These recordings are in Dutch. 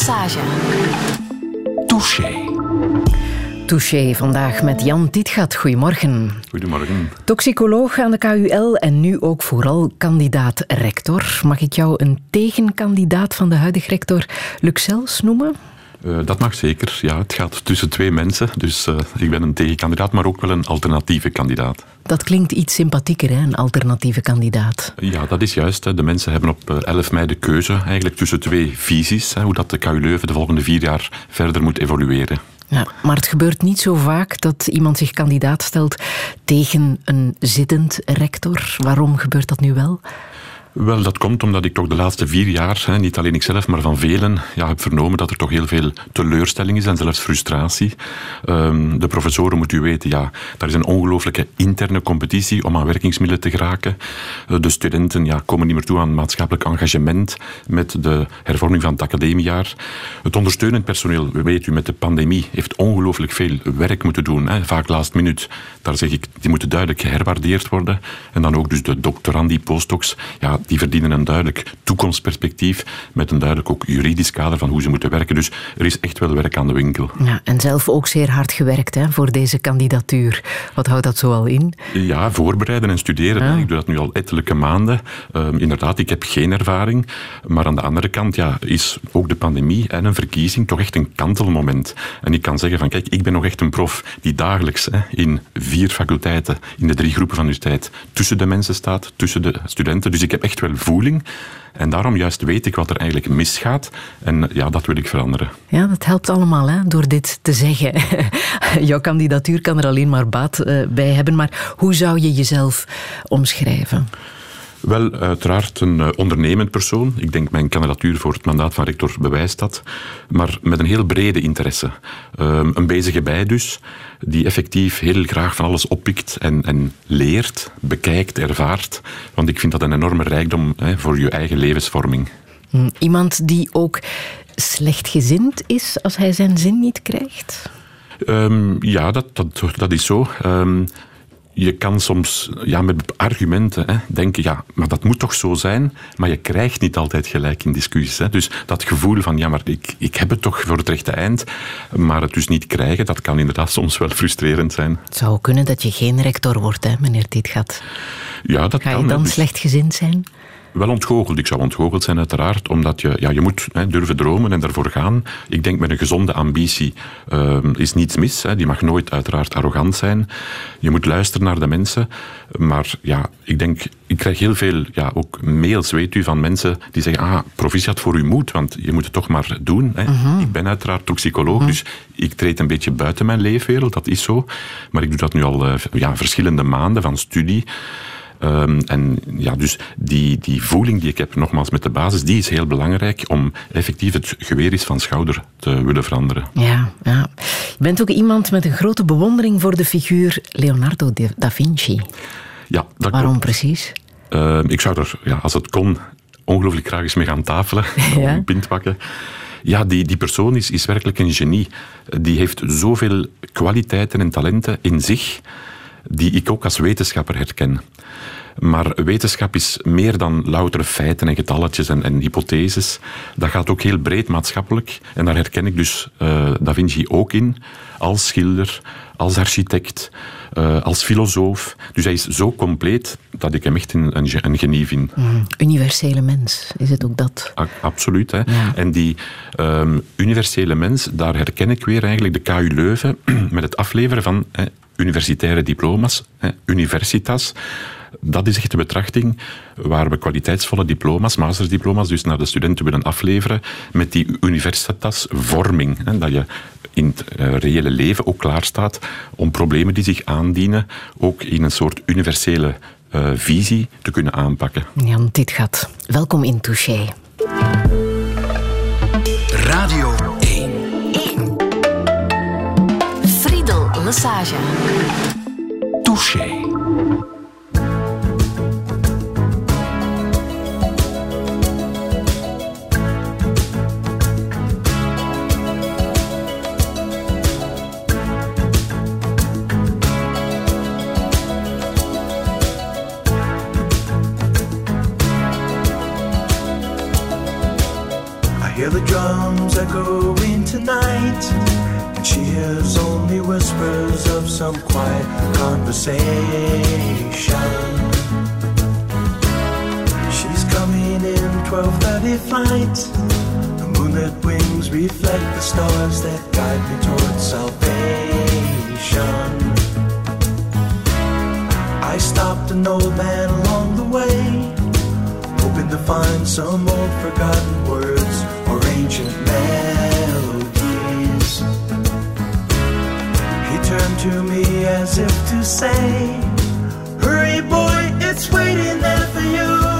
Massage. Touché. Touché vandaag met Jan Tietgat. Goedemorgen. Goedemorgen. Toxicoloog aan de KUL en nu ook vooral kandidaat-rector. Mag ik jou een tegenkandidaat van de huidige rector Luxels noemen? Uh, dat mag zeker. Ja, het gaat tussen twee mensen. Dus uh, ik ben een tegenkandidaat, maar ook wel een alternatieve kandidaat. Dat klinkt iets sympathieker, hè? een alternatieve kandidaat. Ja, dat is juist. Hè. De mensen hebben op 11 eh, mei de keuze eigenlijk tussen twee visies. Hè, hoe dat de KU Leuven de volgende vier jaar verder moet evolueren. Ja, maar het gebeurt niet zo vaak dat iemand zich kandidaat stelt tegen een zittend rector. Waarom gebeurt dat nu wel? Wel, dat komt omdat ik toch de laatste vier jaar, hè, niet alleen ikzelf, maar van velen, ja, heb vernomen dat er toch heel veel teleurstelling is en zelfs frustratie. Um, de professoren, moet u weten, ja, daar is een ongelooflijke interne competitie om aan werkingsmiddelen te geraken. Uh, de studenten ja, komen niet meer toe aan maatschappelijk engagement met de hervorming van het academiejaar. Het ondersteunend personeel, weet u, met de pandemie, heeft ongelooflijk veel werk moeten doen. Hè, vaak last minute. Daar zeg ik, die moeten duidelijk geherwaardeerd worden. En dan ook dus de doctorandi, postdocs, ja, die verdienen een duidelijk toekomstperspectief met een duidelijk ook juridisch kader van hoe ze moeten werken. Dus er is echt wel werk aan de winkel. Ja, en zelf ook zeer hard gewerkt hè, voor deze kandidatuur. Wat houdt dat zo al in? Ja, voorbereiden en studeren. Ah. Ik doe dat nu al ettelijke maanden. Ehm, inderdaad, ik heb geen ervaring. Maar aan de andere kant ja, is ook de pandemie en een verkiezing toch echt een kantelmoment. En ik kan zeggen van kijk, ik ben nog echt een prof die dagelijks hè, in vier faculteiten, in de drie groepen van universiteit, tussen de mensen staat, tussen de studenten. Dus ik heb echt wel voeling. En daarom juist weet ik wat er eigenlijk misgaat. En ja, dat wil ik veranderen. Ja, dat helpt allemaal hè, door dit te zeggen. Jouw kandidatuur kan er alleen maar baat uh, bij hebben. Maar hoe zou je jezelf omschrijven? Wel, uiteraard een uh, ondernemend persoon. Ik denk mijn kandidatuur voor het mandaat van rector bewijst dat. Maar met een heel brede interesse. Uh, een bezige bij dus, die effectief heel graag van alles oppikt en, en leert, bekijkt, ervaart. Want ik vind dat een enorme rijkdom hè, voor je eigen levensvorming. Hm, iemand die ook slechtgezind is als hij zijn zin niet krijgt? Um, ja, dat, dat, dat is zo. Um, je kan soms ja, met argumenten hè, denken, ja, maar dat moet toch zo zijn, maar je krijgt niet altijd gelijk in discussies. Hè. Dus dat gevoel van, ja, maar ik, ik heb het toch voor het rechte eind, maar het dus niet krijgen, dat kan inderdaad soms wel frustrerend zijn. Het zou kunnen dat je geen rector wordt, hè, meneer Tietgat. Ja, dat Ga kan. je dan dus... slechtgezind zijn? Wel ontgoocheld. Ik zou ontgoocheld zijn uiteraard, omdat je, ja, je moet hè, durven dromen en daarvoor gaan. Ik denk met een gezonde ambitie uh, is niets mis. Hè. Die mag nooit uiteraard arrogant zijn. Je moet luisteren naar de mensen. Maar ja, ik denk, ik krijg heel veel ja, ook mails, weet u, van mensen die zeggen, ah, proficiat voor uw moed, want je moet het toch maar doen. Hè. Uh-huh. Ik ben uiteraard toxicoloog, uh-huh. dus ik treed een beetje buiten mijn leefwereld, dat is zo. Maar ik doe dat nu al uh, ja, verschillende maanden van studie. Um, en ja, dus die, die voeling die ik heb, nogmaals met de basis, die is heel belangrijk om effectief het geweer is van schouder te willen veranderen. Ja, ja. Je bent ook iemand met een grote bewondering voor de figuur Leonardo da Vinci. Ja, dat Waarom klopt. precies? Uh, ik zou er, ja, als het kon, ongelooflijk graag eens mee gaan tafelen, ja. een pint pakken. Ja, die, die persoon is, is werkelijk een genie. Die heeft zoveel kwaliteiten en talenten in zich die ik ook als wetenschapper herken. Maar wetenschap is meer dan louter feiten en getalletjes en, en, hypotheses. Dat gaat ook heel breed maatschappelijk. En daar herken ik dus uh, Da Vinci ook in, als schilder, als architect, uh, als filosoof. Dus hij is zo compleet dat ik hem echt een, een, een genie vind. Mm, universele mens, is het ook dat? A absoluut. Hè. Ja. En die um, universele mens, daar herken ik weer eigenlijk de KU Leuven met het afleveren van universitaire diploma's, hè, universitas. Dat is echt de betrachting waar we kwaliteitsvolle diploma's, mastersdiploma's, dus naar de studenten willen afleveren met die universitas-vorming. Hè, dat je in het uh, reële leven ook klaar staat om problemen die zich aandienen ook in een soort universele uh, visie te kunnen aanpakken. Jan Tietgat, welkom in Touché. Radio massage. Touché. hear the drums echoing tonight, and she hears all whispers of some quiet conversation. She's coming in 12:30 flight. The moonlit wings reflect the stars that guide me towards salvation. I stopped an old man along the way, hoping to find some old forgotten words or ancient melodies. Turned to me as if to say, Hurry, boy, it's waiting there for you.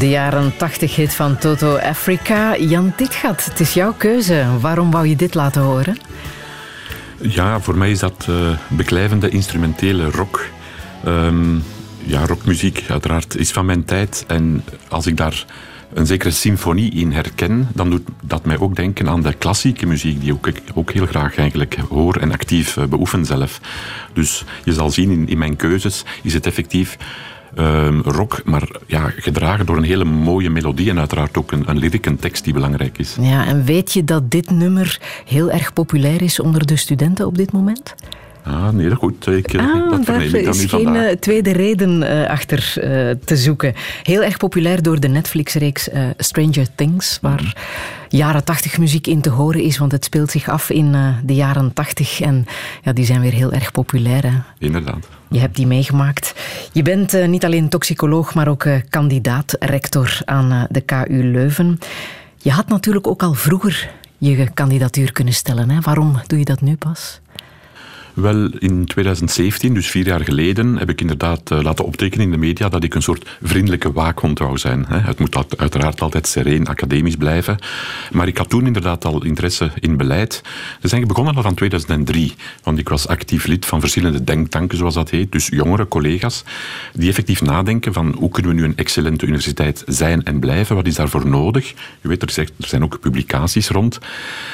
De jaren 80 hit van Toto Africa. Jan Ditgat, het is jouw keuze. Waarom wou je dit laten horen? Ja, voor mij is dat eh, beklijvende instrumentele rock. Ehm, ja, rockmuziek uiteraard is van mijn tijd. En als ik daar een zekere symfonie in herken, dan doet dat mij ook denken aan de klassieke muziek, die ook, ik ook heel graag eigenlijk hoor en actief eh, beoefen zelf. Dus je zal zien in, in mijn keuzes, is het effectief ehm, rock, maar ja, gedragen door een hele mooie melodie en uiteraard ook een, een een tekst die belangrijk is. Ja, en weet je dat dit nummer heel erg populair is onder de studenten op dit moment? Ah, nee, dat goed. Ik, eh, Ah, dat daar is geen vandaag. eh, tweede reden eh, achter te zoeken. Heel erg populair door de Netflix-reeks Stranger Things, waar jaren tachtig muziek in te horen is, want het speelt zich af in de jaren tachtig en ja, die zijn weer heel erg populair. Hè. Inderdaad. Je hebt die meegemaakt. Je bent niet alleen toxicoloog, maar ook kandidaat-rector aan de KU Leuven. Je had natuurlijk ook al vroeger je kandidatuur kunnen stellen. Hè? Waarom doe je dat nu pas? Wel, in 2017, dus vier jaar geleden, heb ik inderdaad eh, laten optekenen in de media dat ik een soort vriendelijke waakhond wou zijn. Hè. Het moet uit- uiteraard altijd sereen academisch blijven. Maar ik had toen inderdaad al interesse in beleid. Is eigenlijk begonnen al van 2003. Want ik was actief lid van verschillende denktanken, zoals dat heet. Dus jongere collega's die effectief nadenken van hoe kunnen we nu een excellente universiteit zijn en blijven. Wat is daarvoor nodig? Je weet, er zijn- er zijn ook publicaties rond.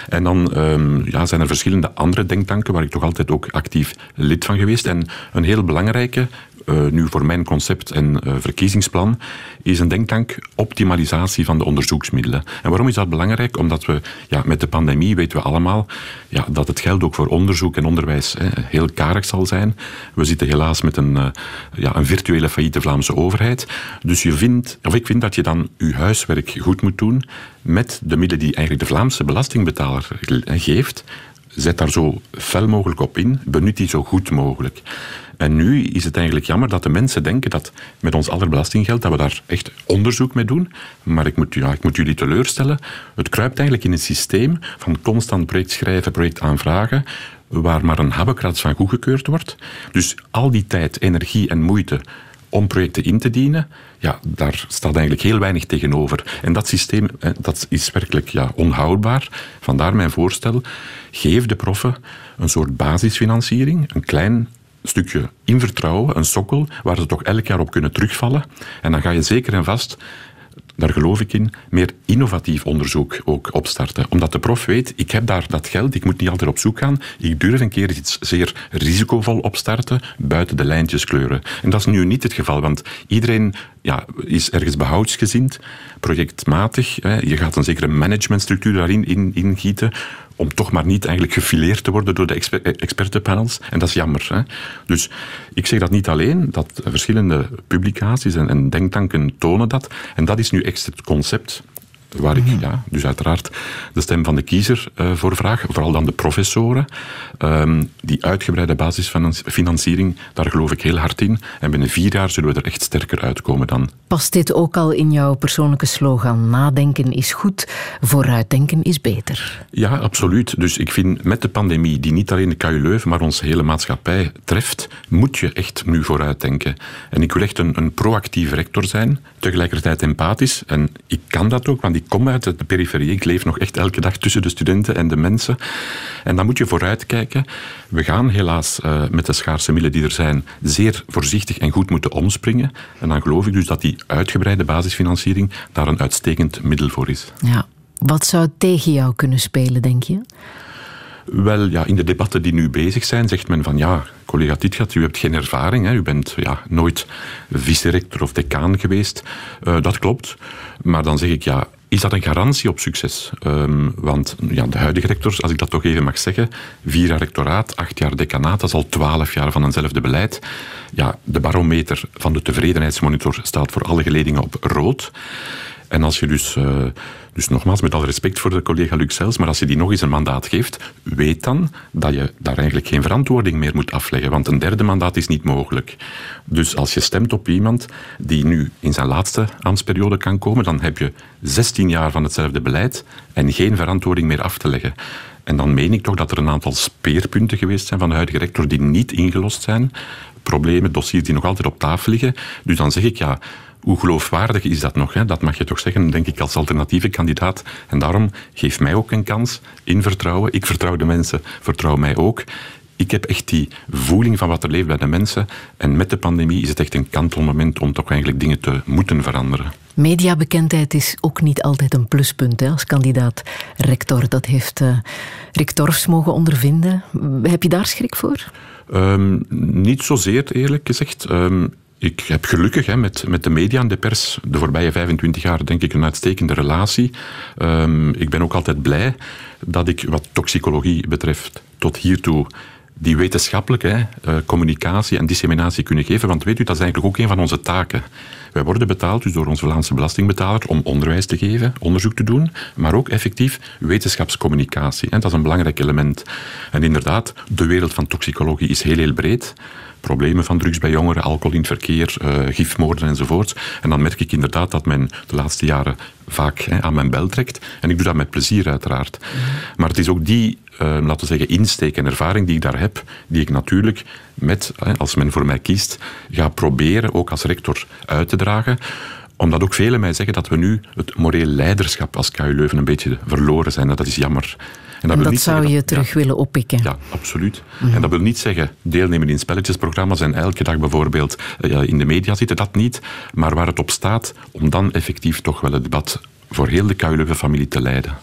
En dan ehm, ja, zijn er verschillende andere denktanken waar ik toch altijd ook actief lid van geweest. En een heel belangrijke, uh, nu voor mijn concept en uh, verkiezingsplan, is een denktank optimalisatie van de onderzoeksmiddelen. En waarom is dat belangrijk? Omdat we ja, met de pandemie weten we allemaal ja, dat het geld ook voor onderzoek en onderwijs hè, heel karig zal zijn. We zitten helaas met een, uh, ja, een virtuele failliete Vlaamse overheid. Dus je vindt, of ik vind dat je dan je huiswerk goed moet doen met de middelen die eigenlijk de Vlaamse belastingbetaler geeft. Zet daar zo fel mogelijk op in, benut die zo goed mogelijk. En nu is het eigenlijk jammer dat de mensen denken dat met ons aller belastinggeld dat we daar echt onderzoek mee doen. Maar ik moet, ja, ik moet jullie teleurstellen. Het kruipt eigenlijk in een systeem van constant project schrijven, project aanvragen, waar maar een habbekrats van goedgekeurd wordt. Dus al die tijd, energie en moeite om projecten in te dienen, ja, daar staat eigenlijk heel weinig tegenover. En dat systeem dat is werkelijk ja, onhoudbaar. Vandaar mijn voorstel, geef de proffen een soort basisfinanciering, een klein stukje in vertrouwen, een sokkel, waar ze toch elk jaar op kunnen terugvallen. En dan ga je zeker en vast daar geloof ik in, meer innovatief onderzoek ook opstarten. Omdat de prof weet, ik heb daar dat geld, ik moet niet altijd op zoek gaan, ik durf een keer iets zeer risicovol opstarten, buiten de lijntjes kleuren. En dat is nu niet het geval, want iedereen ja, is ergens behoudsgezind, projectmatig. Hè. Je gaat een zekere managementstructuur daarin in, ingieten, om toch maar niet eigenlijk gefileerd te worden door de exper expertenpanels. En dat is jammer. Hè? Dus ik zeg dat niet alleen, dat verschillende publicaties en, en denktanken tonen dat. En dat is nu echt het concept waar ik ja, dus uiteraard de stem van de kiezer uh, voor vraag. Vooral dan de professoren. Um, die uitgebreide basisfinanciering, daar geloof ik heel hard in. En binnen vier jaar zullen we er echt sterker uitkomen dan. Past dit ook al in jouw persoonlijke slogan? Nadenken is goed, vooruitdenken is beter. Ja, absoluut. Dus ik vind met de pandemie, die niet alleen de KU Leuven, maar onze hele maatschappij treft, moet je echt nu vooruitdenken. En ik wil echt een, een proactief rector zijn, tegelijkertijd empathisch. En ik kan dat ook, want ik kom uit de periferie. Ik leef nog echt elke dag tussen de studenten en de mensen. En dan moet je vooruitkijken. We gaan helaas uh, met de schaarse middelen die er zijn zeer voorzichtig en goed moeten omspringen. En dan geloof ik dus dat die uitgebreide basisfinanciering daar een uitstekend middel voor is. Ja. Wat zou tegen jou kunnen spelen, denk je? Wel, ja, in de debatten die nu bezig zijn, zegt men van ja, collega Titgat, u hebt geen ervaring, hè, u bent ja, nooit vice-rector of decaan geweest. Uh, dat klopt. Maar dan zeg ik ja, is dat een garantie op succes? Um, want ja, de huidige rectors, als ik dat toch even mag zeggen, vier jaar rectoraat, acht jaar decanaat, dat is al twaalf jaar van eenzelfde beleid. Ja, de barometer van de tevredenheidsmonitor staat voor alle geledingen op rood. En als je dus, uh, dus nogmaals met alle respect voor de collega Luxels, maar als je die nog eens een mandaat geeft, weet dan dat je daar eigenlijk geen verantwoording meer moet afleggen, want een derde mandaat is niet mogelijk. Dus als je stemt op iemand die nu in zijn laatste ambtsperiode kan komen, dan heb je 16 jaar van hetzelfde beleid en geen verantwoording meer af te leggen. En dan meen ik toch dat er een aantal speerpunten geweest zijn van de huidige rector die niet ingelost zijn. Problemen, dossiers die nog altijd op tafel liggen. Dus dan zeg ik ja, hoe geloofwaardig is dat nog? Hè? Dat mag je toch zeggen, denk ik, als alternatieve kandidaat. En daarom geef mij ook een kans in vertrouwen. Ik vertrouw de mensen, vertrouw mij ook. Ik heb echt die voeling van wat er leeft bij de mensen. En met de pandemie is het echt een kantelmoment om toch eigenlijk dingen te moeten veranderen. Mediabekendheid is ook niet altijd een pluspunt hè, als kandidaat rector. Dat heeft uh, Rick Torfs mogen ondervinden. Heb je daar schrik voor? Um, niet zozeer, eerlijk gezegd. Um, ik heb gelukkig hè, met, met de media en de pers de voorbije 25 jaar denk ik een uitstekende relatie. Um, ik ben ook altijd blij dat ik wat toxicologie betreft tot hiertoe die wetenschappelijke hè, uh, communicatie en disseminatie kunnen geven. Want weet u, dat is eigenlijk ook een van onze taken. Wij worden betaald dus door onze Vlaamse belastingbetaler om onderwijs te geven, onderzoek te doen, maar ook effectief wetenschapscommunicatie. En dat is een belangrijk element. En inderdaad, de wereld van toxicologie is heel, heel breed problemen van drugs bij jongeren, alcohol in het verkeer, uh, gifmoorden enzovoort. En dan merk ik inderdaad dat men de laatste jaren vaak aan mijn bel trekt. En ik doe dat met plezier uiteraard. Maar het is ook die, uh, laten we zeggen, insteek en ervaring die ik daar heb, die ik natuurlijk met, als men voor mij kiest, ga proberen ook als rector uit te dragen omdat ook velen mij zeggen dat we nu het moreel leiderschap als KU Leuven een beetje verloren zijn. Dat is jammer. En dat, en dat zou je terug ja, willen oppikken. Ja, absoluut. Mm. En dat wil niet zeggen deelnemen in spelletjesprogramma's en elke dag bijvoorbeeld uh, in de media zitten, dat niet. Maar waar het op staat, om dan effectief toch wel het debat voor heel de KU Leuven-familie te leiden.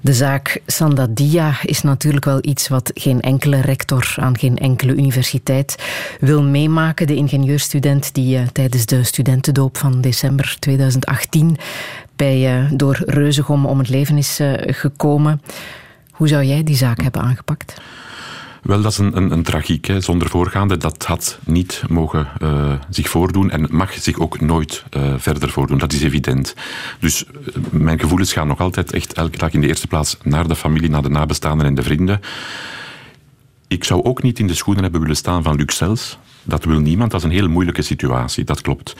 De zaak Sandadia is natuurlijk wel iets wat geen enkele rector aan geen enkele universiteit wil meemaken. De ingenieurstudent die uh, tijdens de studentendoop van december 2018 bij, uh, door Reuzegom om het leven is uh, gekomen. Hoe zou jij die zaak hebben aangepakt? Wel, dat is een, een, een tragiek, hè, zonder voorgaande. Dat had niet mogen uh, zich voordoen en mag zich ook nooit uh, verder voordoen. Dat is evident. Dus uh, mijn gevoelens gaan nog altijd echt elke dag in de eerste plaats naar de familie, naar de nabestaanden en de vrienden. Ik zou ook niet in de schoenen hebben willen staan van Luxels. Dat wil niemand. Dat is een heel moeilijke situatie, dat klopt.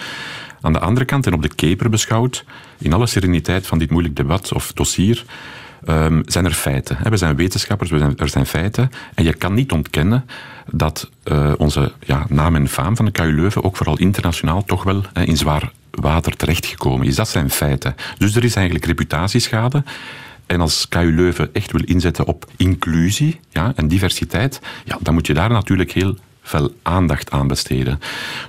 Aan de andere kant, en op de keper beschouwd, in alle sereniteit van dit moeilijk debat of dossier, um, zijn er feiten. We zijn wetenschappers, we zijn, er zijn feiten. En je kan niet ontkennen dat uh, onze ja, naam en faam van de KU Leuven ook vooral internationaal toch wel in zwaar water terechtgekomen is. Dat zijn feiten. Dus er is eigenlijk reputatieschade. En als KU Leuven echt wil inzetten op inclusie ja, en diversiteit, ja, dan moet je daar natuurlijk heel veel aandacht aan besteden.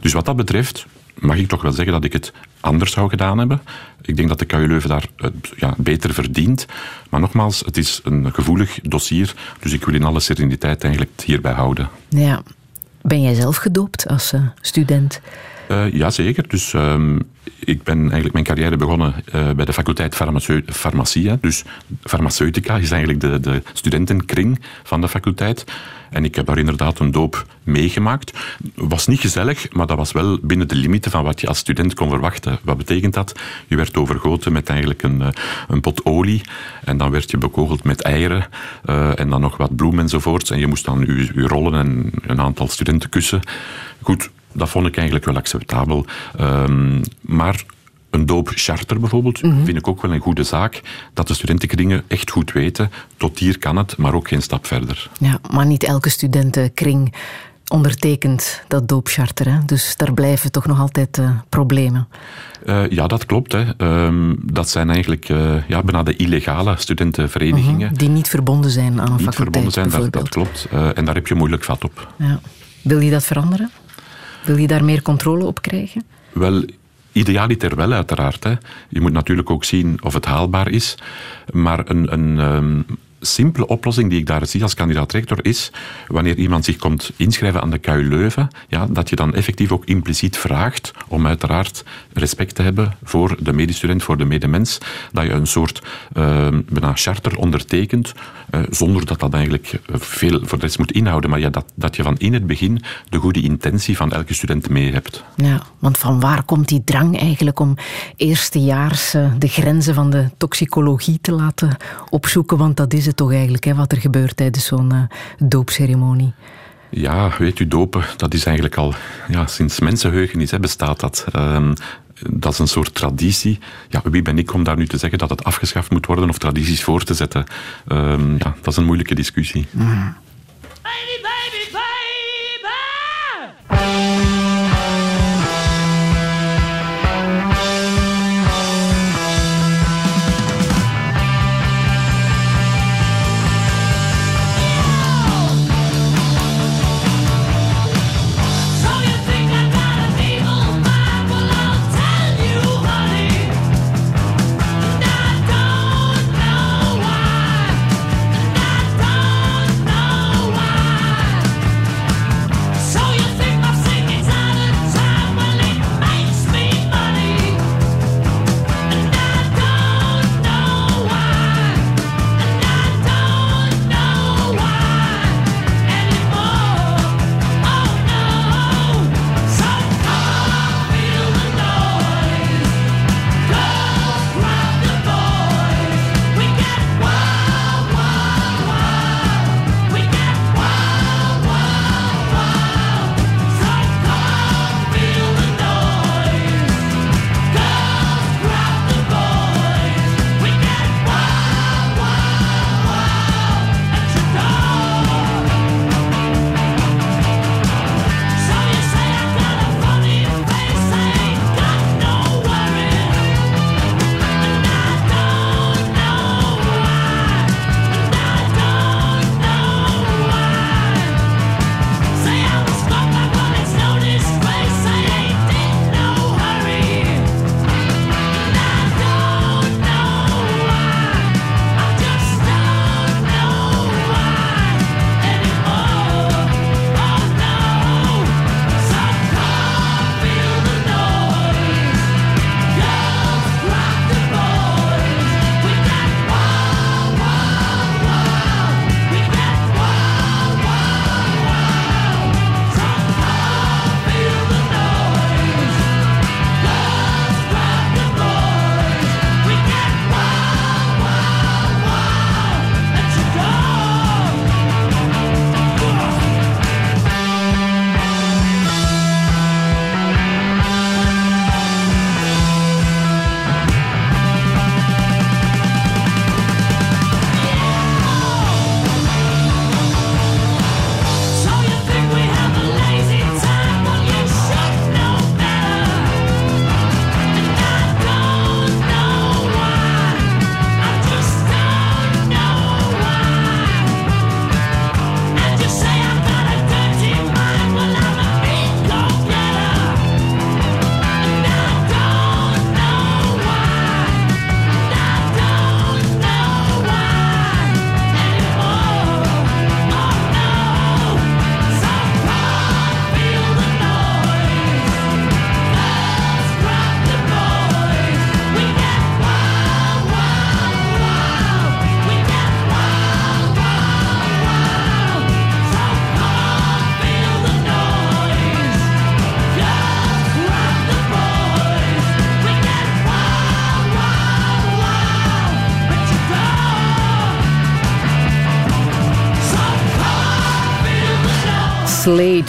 Dus wat dat betreft mag ik toch wel zeggen dat ik het anders zou gedaan hebben. Ik denk dat de KU Leuven daar uh, ja, beter verdient. Maar nogmaals, het is een gevoelig dossier, dus ik wil in alle sereniteit eigenlijk het hierbij houden. Ja. Ben jij zelf gedoopt als uh, student? Uh, ja, zeker. Dus um, ik ben eigenlijk mijn carrière begonnen uh, bij de faculteit farmacie. Dus farmaceutica is eigenlijk de, de studentenkring van de faculteit. En ik heb daar inderdaad een doop meegemaakt. Was niet gezellig, maar dat was wel binnen de limieten van wat je als student kon verwachten. Wat betekent dat? Je werd overgoten met eigenlijk een, een pot olie. En dan werd je bekogeld met eieren. Uh, en dan nog wat bloem enzovoort. En je moest dan je, je rollen en een aantal studenten kussen. Goed, dat vond ik eigenlijk wel acceptabel. Um, maar een doopcharter bijvoorbeeld mm -hmm. vind ik ook wel een goede zaak. Dat de studentenkringen echt goed weten, tot hier kan het, maar ook geen stap verder. Ja, maar niet elke studentenkring ondertekent dat doopcharter. Hè? Dus daar blijven toch nog altijd uh, problemen. Uh, ja, dat klopt. Hè. Um, dat zijn eigenlijk uh, ja, bijna de illegale studentenverenigingen. -hmm. Die niet verbonden zijn aan een niet faculteit verbonden zijn, dat, dat klopt. en daar heb je moeilijk vat op. Ja. Wil je dat veranderen? Wil je daar meer controle op krijgen? Wel, idealiter wel, uiteraard. Je moet natuurlijk ook zien of het haalbaar is. Maar een, een um, simpele oplossing die ik daar zie als kandidaat-rector is, wanneer iemand zich komt inschrijven aan de KU Leuven, ja, dat je dan effectief ook impliciet vraagt om uiteraard respect te hebben voor de medestudent, voor de medemens, dat je een soort bijna charter ondertekent, uh, zonder dat dat eigenlijk veel voor de rest moet inhouden, maar ja, dat, dat je van in het begin de goede intentie van elke student mee hebt. Ja, want van waar komt die drang eigenlijk om eerstejaars uh, de grenzen van de toxicologie te laten opzoeken, want dat is het toch eigenlijk, hè, wat er gebeurt tijdens zo'n uh, doopceremonie? Ja, weet u, dopen, dat is eigenlijk al ja, sinds mensenheugenis hè, bestaat dat. Um, dat is een soort traditie. Ja, wie ben ik om daar nu te zeggen dat het afgeschaft moet worden of tradities voor te zetten? Um, ja, dat is een moeilijke discussie. Mm.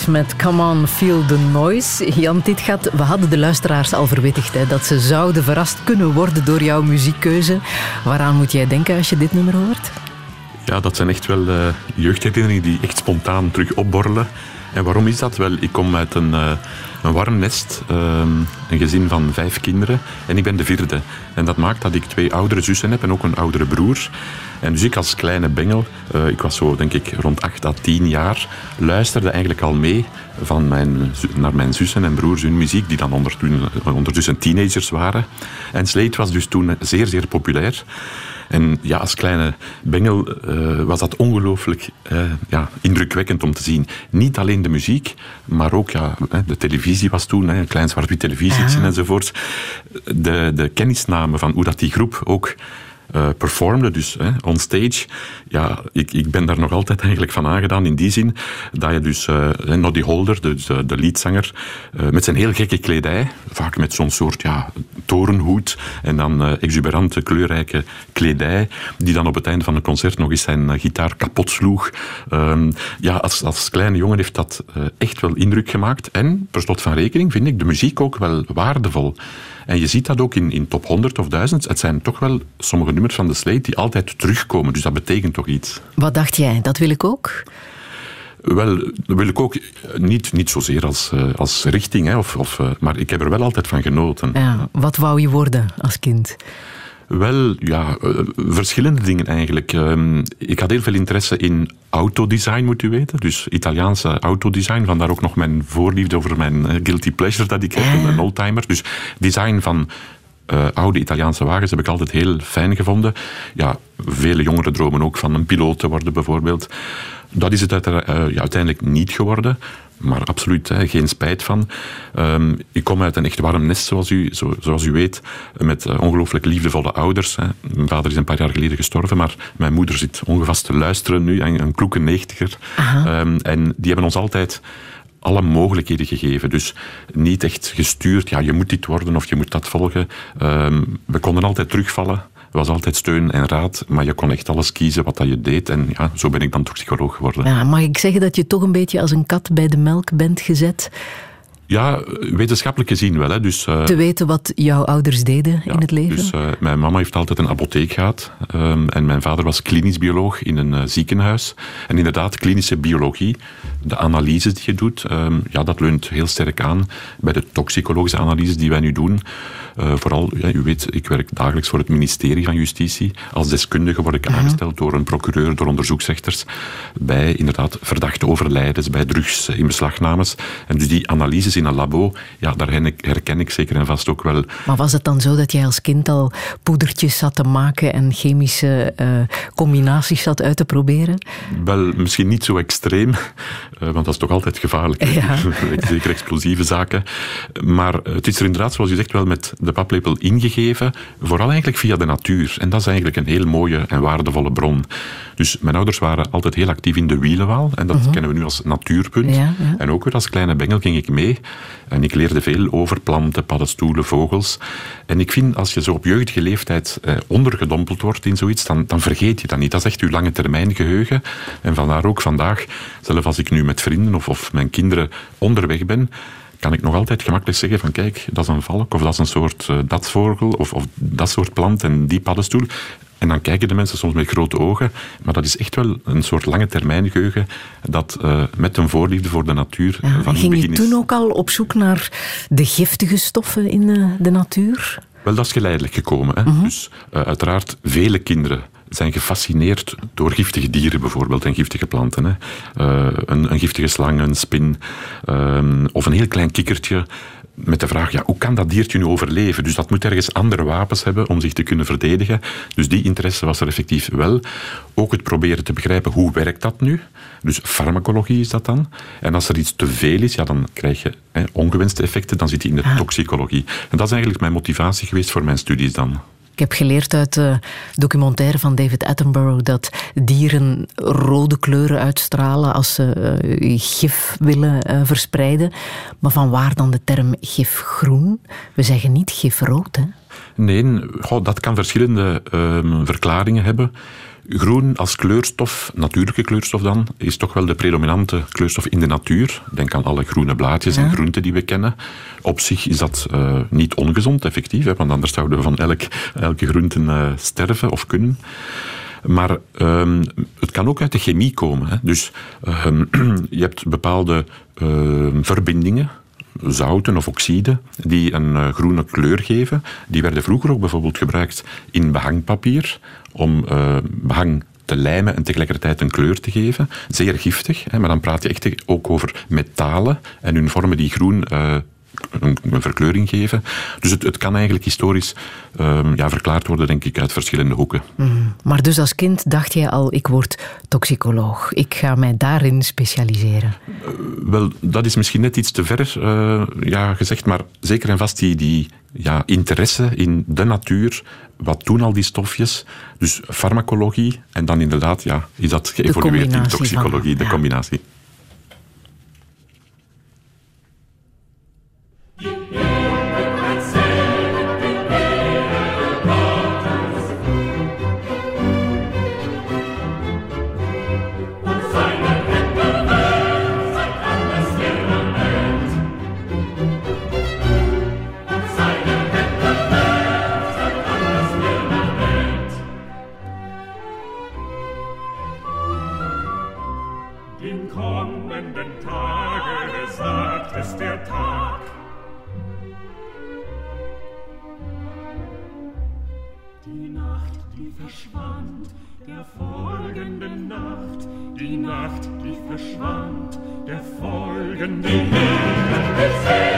Met Come On, Feel the Noise. Jan Titgat, we hadden de luisteraars al verwittigd hè, dat ze zouden verrast kunnen worden door jouw muziekkeuze. Waaraan moet jij denken als je dit nummer hoort? Ja, dat zijn echt wel uh, jeugdherinneringen die echt spontaan terug opborrelen. En waarom is dat? Wel, ik kom uit een, uh, een warm nest, uh, een gezin van vijf kinderen en ik ben de vierde. En dat maakt dat ik twee oudere zussen heb en ook een oudere broer. En dus ik als kleine bengel, uh, ik was zo denk ik rond 8 à 10 jaar, luisterde eigenlijk al mee van mijn, naar mijn zussen en broers hun muziek, die dan ondertussen teenagers waren. En Slate was dus toen zeer, zeer populair. En ja, als kleine bengel uh, was dat ongelooflijk uh, ja, indrukwekkend om te zien. Niet alleen de muziek, maar ook ja, de televisie was toen, een klein zwart-wit televisietje ah. enzovoort. De, de kennisname van hoe dat die groep ook uh, performde, dus hè, on stage. Ja, ik, ik ben daar nog altijd eigenlijk van aangedaan in die zin dat je dus uh, Noddy Holder, dus, uh, de leadzanger, met zijn heel gekke kledij, vaak met zo'n soort ja, torenhoed en dan exuberante kleurrijke kledij, die dan op het einde van het concert nog eens zijn gitaar kapot sloeg. Um, ja, als, als kleine jongen heeft dat echt wel indruk gemaakt en per slot van rekening vind ik de muziek ook wel waardevol. En je ziet dat ook in, in top 100 of 1000. Het zijn toch wel sommige nummers van de Slate die altijd terugkomen. Dus dat betekent toch iets. Wat dacht jij? Dat wil ik ook? Wel, dat wil ik ook niet, niet zozeer als, als richting, hè, of, of, maar ik heb er wel altijd van genoten. Ja, wat wou je worden als kind? Wel, ja, uh, verschillende dingen eigenlijk. Um, ik had heel veel interesse in autodesign, moet u weten. Dus Italiaanse autodesign. Vandaar ook nog mijn voorliefde over mijn uh, guilty pleasure dat ik heb, ja. een oldtimer. Dus design van uh, oude Italiaanse wagens heb ik altijd heel fijn gevonden. Ja, vele jongeren dromen ook van een piloot te worden, bijvoorbeeld. Dat is het ja, uiteindelijk niet geworden maar absoluut hè, geen spijt van. Um, ik kom uit een echt warm nest, zoals u, zo, zoals u weet, met uh, ongelooflijk liefdevolle ouders. Hè. Mijn vader is een paar jaar geleden gestorven, maar mijn moeder zit ongevast te luisteren nu, een, een kloeke negentiger. Um, en die hebben ons altijd alle mogelijkheden gegeven. Dus niet echt gestuurd, ja, je moet dit worden of je moet dat volgen. Um, we konden altijd terugvallen. Er was altijd steun en raad, maar je kon echt alles kiezen wat dat je deed. En ja, zo ben ik dan toch psycholoog geworden. Ja, mag ik zeggen dat je toch een beetje als een kat bij de melk bent gezet? Ja, wetenschappelijk gezien wel. Hè. Dus, uh, Te weten wat jouw ouders deden ja, in het leven? Dus, uh, mijn mama heeft altijd een apotheek gehad. Um, en mijn vader was klinisch bioloog in een uh, ziekenhuis. En inderdaad, klinische biologie, de analyses die je doet, um, ja, dat leunt heel sterk aan bij de toxicologische analyses die wij nu doen. Vooral, ja, u weet, ik werk dagelijks voor het ministerie van Justitie. Als deskundige word ik -huh. aangesteld door een procureur, door onderzoeksrechters, bij inderdaad verdachte overlijdens, bij drugs, in beslagnames. En dus die analyses in een labo, ja, daar herken ik zeker en vast ook wel. Maar was het dan zo dat jij als kind al poedertjes zat te maken en chemische uh, combinaties zat uit te proberen? Wel, misschien niet zo extreem, uh, want dat is toch altijd gevaarlijk. Ja. zeker explosieve zaken. Maar het is er inderdaad, zoals u zegt, wel met de paplepel ingegeven, vooral eigenlijk via de natuur. En dat is eigenlijk een heel mooie en waardevolle bron. Dus mijn ouders waren altijd heel actief in de wielenwaal, en dat uh -huh. kennen we nu als natuurpunt. Ja, ja. En ook weer als kleine bengel ging ik mee en ik leerde veel over planten, paddenstoelen, vogels. En ik vind, als je zo op jeugdige leeftijd eh, ondergedompeld wordt in zoiets, dan, dan vergeet je dat niet. Dat is echt je lange termijn geheugen. En vandaar ook vandaag, zelfs als ik nu met vrienden of, of mijn kinderen onderweg ben, kan ik nog altijd gemakkelijk zeggen van kijk, dat is een valk of dat is een soort uh, datvogel of, of dat soort plant en die paddenstoel. En dan kijken de mensen soms met grote ogen. Maar dat is echt wel een soort lange termijn geheugen dat uh, met een voorliefde voor de natuur ja, van Ging begin je toen ook al op zoek naar de giftige stoffen in de, de natuur? Wel, dat is geleidelijk gekomen. Hè? Uh -huh. Dus uh, uiteraard vele kinderen zijn gefascineerd door giftige dieren bijvoorbeeld en giftige planten. Hè. Uh, een, een, giftige slang, een spin um, of een heel klein kikkertje met de vraag, ja, hoe kan dat diertje nu overleven? Dus dat moet ergens andere wapens hebben om zich te kunnen verdedigen. Dus die interesse was er effectief wel. Ook het proberen te begrijpen, hoe werkt dat nu? Dus farmacologie is dat dan. En als er iets te veel is, ja, dan krijg je hè, ongewenste effecten. Dan zit je in de ah. toxicologie. En dat is eigenlijk mijn motivatie geweest voor mijn studies dan. Ik heb geleerd uit de documentaire van David Attenborough dat dieren rode kleuren uitstralen als ze uh, gif willen uh, verspreiden. Maar van waar dan de term gifgroen? We zeggen niet gifrood, hè? Nee, dat kan verschillende uh, verklaringen hebben. Groen als kleurstof, natuurlijke kleurstof dan, is toch wel de predominante kleurstof in de natuur. Denk aan alle groene blaadjes en groenten die we kennen. Op zich is dat uh, niet ongezond, effectief, hè, want anders zouden we van elk, elke groenten uh, sterven of kunnen. Maar um, het kan ook uit de chemie komen. Hè. Dus um, je hebt bepaalde uh, verbindingen zouten of oxiden die een uh, groene kleur geven. Die werden vroeger ook bijvoorbeeld gebruikt in behangpapier om uh, behang te lijmen en tegelijkertijd een kleur te geven. Zeer giftig, hè, maar dan praat je echt ook over metalen en hun vormen die groen uh, een, een, verkleuring geven. Dus het, het kan eigenlijk historisch um, ja, verklaard worden, denk ik, uit verschillende hoeken. Mm. Maar dus als kind dacht jij al, ik word toxicoloog. Ik ga mij daarin specialiseren. Uh, wel, dat is misschien net iets te ver uh, ja, gezegd, maar zeker en vast die, die ja, interesse in de natuur, wat doen al die stofjes? Dus farmacologie en dan inderdaad ja, is dat geëvolueerd in toxicologie, van, ja. de combinatie. It's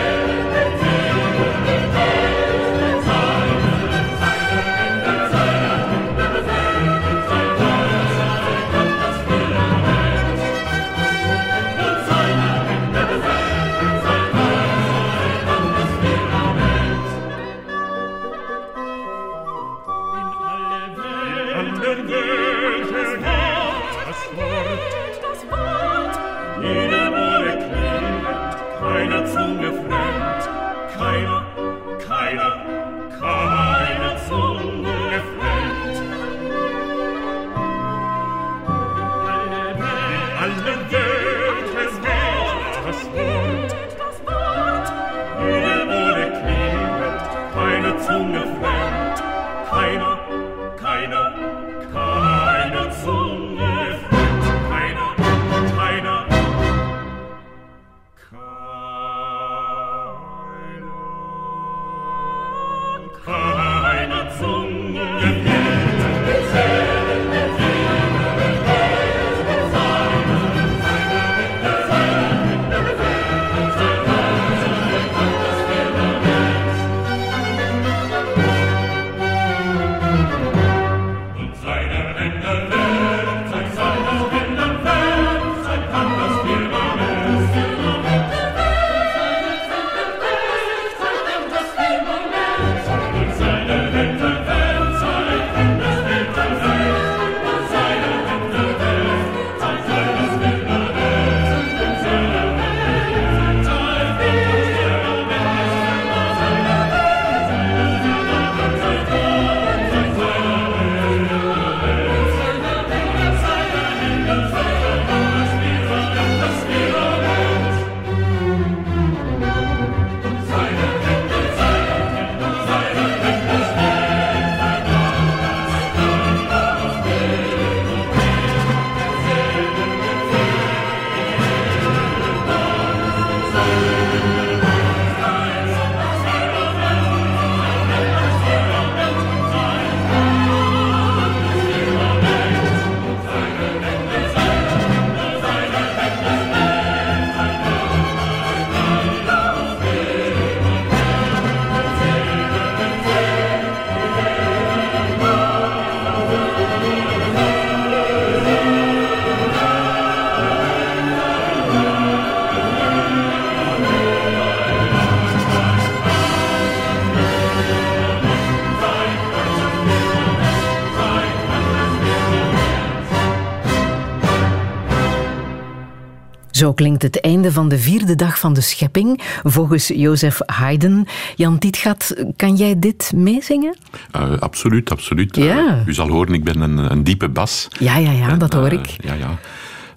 Zo klinkt het einde van de vierde dag van de schepping, volgens Jozef Haydn. Jan Tietgat, kan jij dit meezingen? Uh, absoluut, absoluut. Ja. Uh, u zal horen, ik ben een, een diepe bas. Ja, ja, ja, En, dat hoor eh, ik. ja, ja.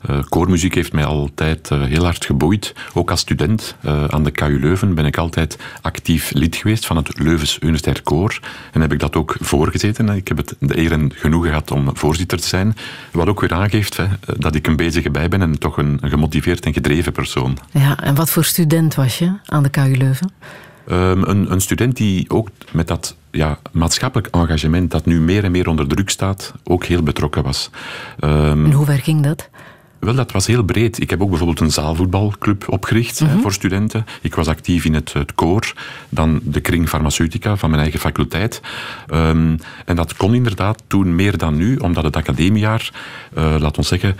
Uh, koormuziek heeft mij altijd uh, heel hard geboeid. Ook als student uh, aan de KU Leuven ben ik altijd actief lid geweest van het Leuvens Universitair Koor. En heb ik dat ook voorgezeten. Ik heb het de eer en genoegen gehad om voorzitter te zijn. Wat ook weer aangeeft hè, dat ik een bezige bij ben en toch een, een gemotiveerd en gedreven persoon. Ja, en wat voor student was je aan de KU Leuven? Um, een, een, student die ook met dat ja, maatschappelijk engagement dat nu meer en meer onder druk staat, ook heel betrokken was. Um, en hoe ver ging dat? Wel, dat was heel breed. Ik heb ook bijvoorbeeld een zaalvoetbalclub opgericht mm -hmm. voor studenten. Ik was actief in het, het koor, dan de kring farmaceutica van mijn eigen faculteit. Um, en dat kon inderdaad toen meer dan nu, omdat het academiejaar, uh, laat ons zeggen,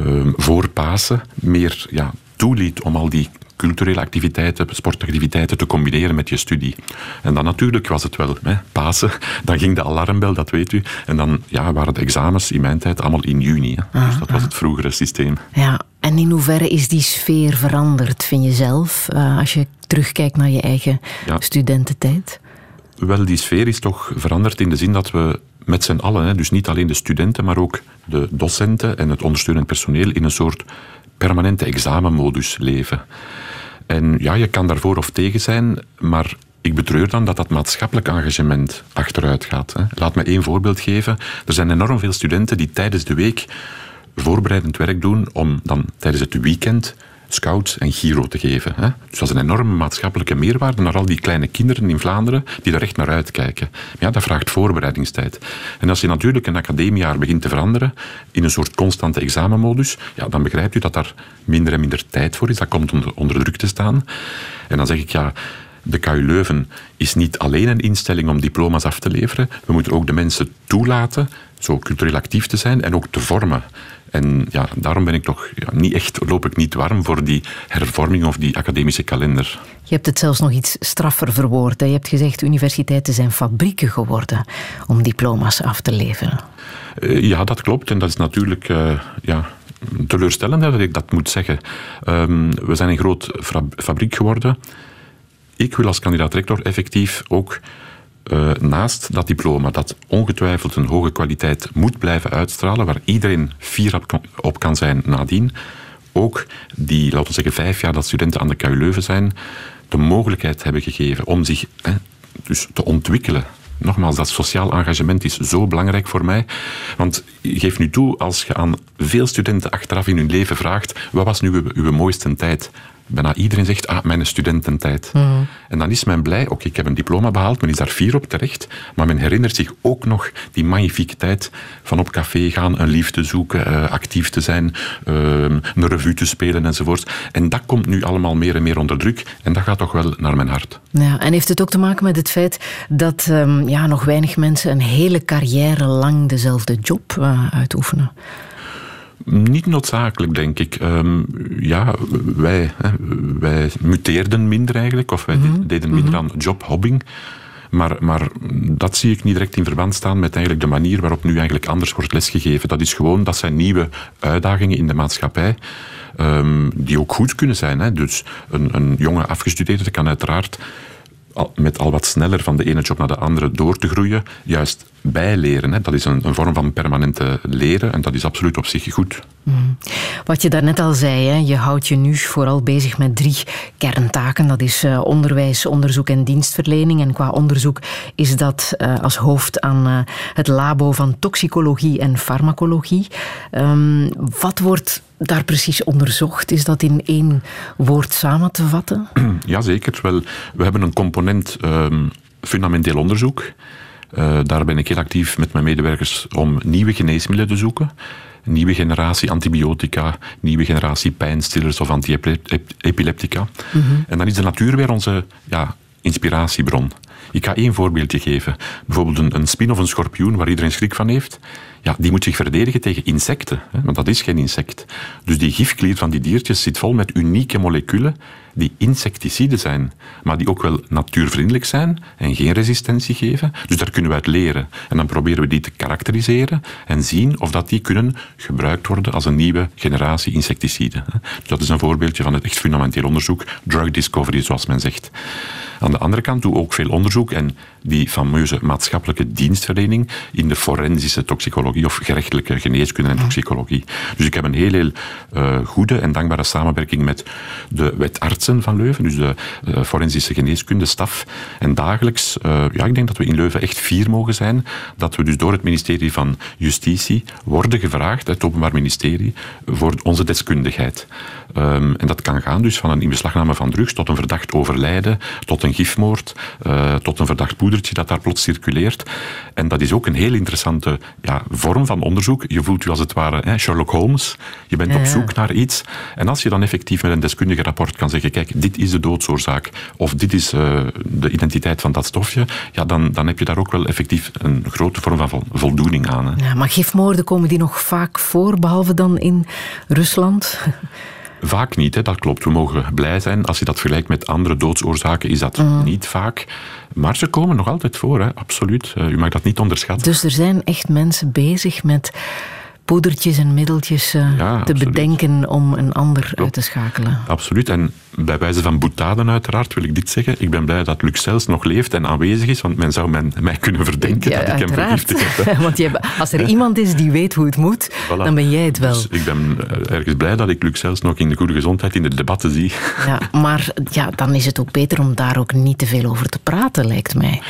um, voor Pasen meer ja, toeliet om al die culturele activiteiten, sportactiviteiten te combineren met je studie. En dan natuurlijk was het wel hè, Pasen, dan ging de alarmbel, dat weet u. En dan ja, waren de examens in mijn tijd allemaal in juni. Hè. Ah, dus dat was het vroegere systeem. Ja, en in hoeverre is die sfeer veranderd, vind je zelf, uh, als je terugkijkt naar je eigen ja. studententijd? Wel, die sfeer is toch veranderd in de zin dat we met z'n allen, dus niet alleen de studenten, maar ook de docenten en het ondersteunend personeel, in een soort permanente examenmodus leven. En ja, je kan daarvoor of tegen zijn, maar ik betreur dan dat dat maatschappelijk engagement achteruit gaat. Hè. Laat me één voorbeeld geven. Er zijn enorm veel studenten die tijdens de week voorbereidend werk doen om dan tijdens het weekend scouts en Giro te geven. Hè? Dus dat is een enorme maatschappelijke meerwaarde naar al die kleine kinderen in Vlaanderen die daar echt naar uitkijken. Ja, dat vraagt voorbereidingstijd. En als je natuurlijk een academiejaar begint te veranderen in een soort constante examenmodus, ja, dan begrijpt u dat daar minder en minder tijd voor is. Dat komt onder, onder druk te staan. En dan zeg ik ja. De KU Leuven is niet alleen een instelling om diploma's af te leveren. We moeten ook de mensen toelaten zo cultureel actief te zijn en ook te vormen. En ja, daarom ben ik toch ja, niet echt, loop ik niet warm voor die hervorming of die academische kalender. Je hebt het zelfs nog iets straffer verwoord. Hè? Je hebt gezegd, universiteiten zijn fabrieken geworden om diploma's af te leveren. Uh, ja, dat klopt. En dat is natuurlijk uh, ja, teleurstellend dat ik dat moet zeggen. Um, we zijn een groot fabriek geworden. Ik wil als kandidaat-rector effectief ook uh, naast dat diploma, dat ongetwijfeld een hoge kwaliteit moet blijven uitstralen, waar iedereen fier op kan zijn nadien, ook die, laten we zeggen, vijf jaar dat studenten aan de KU Leuven zijn, de mogelijkheid hebben gegeven om zich dus te ontwikkelen. Nogmaals, dat sociaal engagement is zo belangrijk voor mij. Want geef nu toe, als je aan veel studenten achteraf in hun leven vraagt, wat was nu uw, uw mooiste tijd? Bijna iedereen zegt, ah, mijn studententijd. Mm. En dan is men blij, oké, okay, ik heb een diploma behaald, men is daar fier op terecht, maar men herinnert zich ook nog die magnifieke tijd van op café gaan, een liefde zoeken, uh, actief te zijn, uh, een revue te spelen enzovoort. En dat komt nu allemaal meer en meer onder druk en dat gaat toch wel naar mijn hart. Ja, en heeft het ook te maken met het feit dat um, ja, nog weinig mensen een hele carrière lang dezelfde job uh, uitoefenen? Niet noodzakelijk, denk ik. Um, ja, wij, hè, wij muteerden minder eigenlijk, of wij mm-hmm. deden minder aan jobhobbing. Maar, maar dat zie ik niet direct in verband staan met eigenlijk de manier waarop nu eigenlijk anders wordt lesgegeven. Dat is gewoon, dat zijn nieuwe uitdagingen in de maatschappij. Um, die ook goed kunnen zijn. Hè. Dus een, een jonge afgestudeerde kan uiteraard met al wat sneller van de ene job naar de andere door te groeien, juist bijleren. Hè. Dat is een, een, vorm van permanente leren en dat is absoluut op zich goed. Mm. Wat je daarnet al zei, hè, je houdt je nu vooral bezig met drie kerntaken. Dat is uh, onderwijs, onderzoek en dienstverlening. En qua onderzoek is dat uh, als hoofd aan uh, het labo van toxicologie en farmacologie. Um, wat wordt daar precies onderzocht? Is dat in één woord samen te vatten? Jazeker. Wel, we hebben een component um, fundamenteel onderzoek. Uh, daar ben ik heel actief met mijn medewerkers om nieuwe geneesmiddelen te zoeken. Nieuwe generatie antibiotica, nieuwe generatie pijnstillers of antiepileptica. Mm-hmm. En dan is de natuur weer onze ja, inspiratiebron. Ik ga één voorbeeldje geven. Bijvoorbeeld een, een spin of een schorpioen waar iedereen schrik van heeft. Ja, die moet zich verdedigen tegen insecten, hè, want dat is geen insect. Dus die gifklier van die diertjes zit vol met unieke moleculen die insecticiden zijn, maar die ook wel natuurvriendelijk zijn en geen resistentie geven. Dus daar kunnen we uit leren. En dan proberen we die te karakteriseren en zien of dat die kunnen gebruikt worden als een nieuwe generatie insecticiden. Dus dat is een voorbeeldje van het echt fundamenteel onderzoek, drug discovery zoals men zegt. Aan de andere kant doe ook veel onderzoek en die fameuze maatschappelijke dienstverlening in de forensische toxicologie of gerechtelijke geneeskunde en toxicologie. Dus ik heb een heel, heel eh, goede en dankbare samenwerking met de wetartsen van Leuven, dus de eh, forensische geneeskunde staf. En dagelijks, eh, ja, ik denk dat we in Leuven echt fier mogen zijn, dat we dus door het ministerie van Justitie worden gevraagd, het Openbaar Ministerie, voor onze deskundigheid. Ehm, en dat kan gaan dus van een inbeslagname van drugs tot een verdacht overlijden, tot een gifmoord, tot een verdacht dat daar plots circuleert. En dat is ook een heel interessante ja, vorm van onderzoek. Je voelt je als het ware hè, Sherlock Holmes. Je bent Ja, op zoek naar iets. En als je dan effectief met een deskundige rapport kan zeggen, kijk, dit is de doodsoorzaak, of dit is eh, de identiteit van dat stofje, ja, dan, dan heb je daar ook wel effectief een grote vorm van vol- voldoening aan. Hè. Ja, maar gifmoorden komen die nog vaak voor, behalve dan in Rusland? Vaak niet, hè, dat klopt. We mogen blij zijn. Als je dat vergelijkt met andere doodsoorzaken, is dat Mhm. niet vaak. Maar ze komen nog altijd voor, hè, absoluut. Eh, u mag dat niet onderschatten. Dus er zijn echt mensen bezig met poedertjes en middeltjes eh, Ja, te absoluut. bedenken om een ander uit te schakelen. Absoluut. En bij wijze van boetaden uiteraard wil ik dit zeggen. Ik ben blij dat Luxels nog leeft en aanwezig is, want men zou men, mij kunnen verdenken dat ik hem vergiftigd heb. Want je als er iemand is die weet hoe het moet, Voilà. dan ben jij het wel. Dus ik ben eh, ergens blij dat ik Luxels nog in de goede gezondheid in de debatten zie. Ja, maar ja, dan is het ook beter om daar ook niet te veel over te praten, lijkt mij.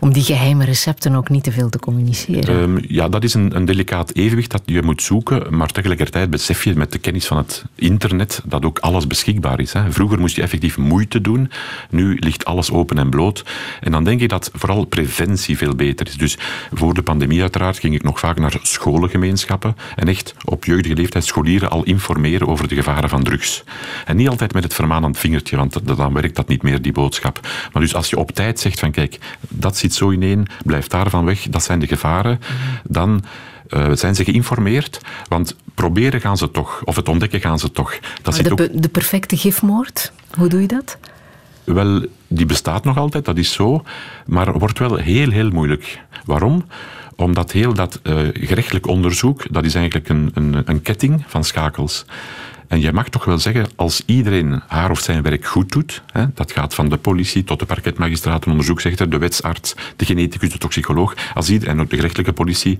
Om die geheime recepten ook niet te veel te communiceren. Ehm, ja, dat is een, een delicaat evenwicht dat je moet zoeken, maar tegelijkertijd besef je met de kennis van het internet dat ook alles beschikbaar is. Hè. Vroeger moest je effectief moeite doen, nu ligt alles open en bloot. En dan denk ik dat vooral preventie veel beter is. Dus voor de pandemie uiteraard ging ik nog vaak naar scholengemeenschappen en echt op jeugdige leeftijd scholieren al informeren over de gevaren van drugs. En niet altijd met het vermanend vingertje, want dan werkt dat niet meer, die boodschap. Maar dus als je op tijd zegt van kijk, dat zit zo ineen, blijf daarvan weg, dat zijn de gevaren, dan eh, zijn ze geïnformeerd, want proberen gaan ze toch, of het ontdekken gaan ze toch. Dat zit de, ook de perfecte gifmoord, hoe doe je dat? wel, die bestaat nog altijd, dat is zo, maar wordt wel heel, heel moeilijk. Waarom? Omdat heel dat eh, gerechtelijk onderzoek, dat is eigenlijk een, een, een ketting van schakels. En je mag toch wel zeggen, als iedereen haar of zijn werk goed doet, hè, dat gaat van de politie tot de parketmagistraat, een de wetsarts, de geneticus, de toxicoloog, als iedereen, en ook de gerechtelijke politie,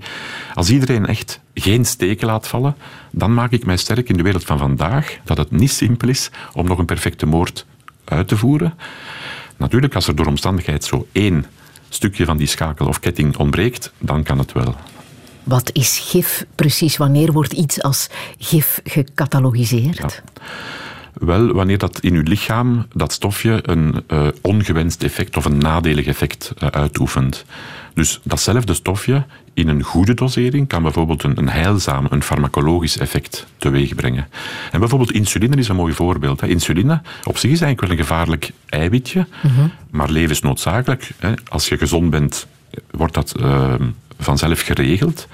als iedereen echt geen steken laat vallen, dan maak ik mij sterk in de wereld van vandaag dat het niet simpel is om nog een perfecte moord uit te voeren. Natuurlijk, als er door omstandigheid zo één stukje van die schakel of ketting ontbreekt, dan kan het wel. Wat is gif precies? Wanneer wordt iets als gif gecatalogiseerd? Wel, wanneer dat in uw lichaam, dat stofje, een eh, ongewenst effect of een nadelig effect eh, uitoefent. Dus datzelfde stofje in een goede dosering kan bijvoorbeeld een, een heilzaam, een farmacologisch effect teweeg brengen. En bijvoorbeeld insuline is een mooi voorbeeld. Hè. Insuline op zich is eigenlijk wel een gevaarlijk eiwitje, maar levensnoodzakelijk. Hè. Als je gezond bent, wordt dat eh, vanzelf geregeld.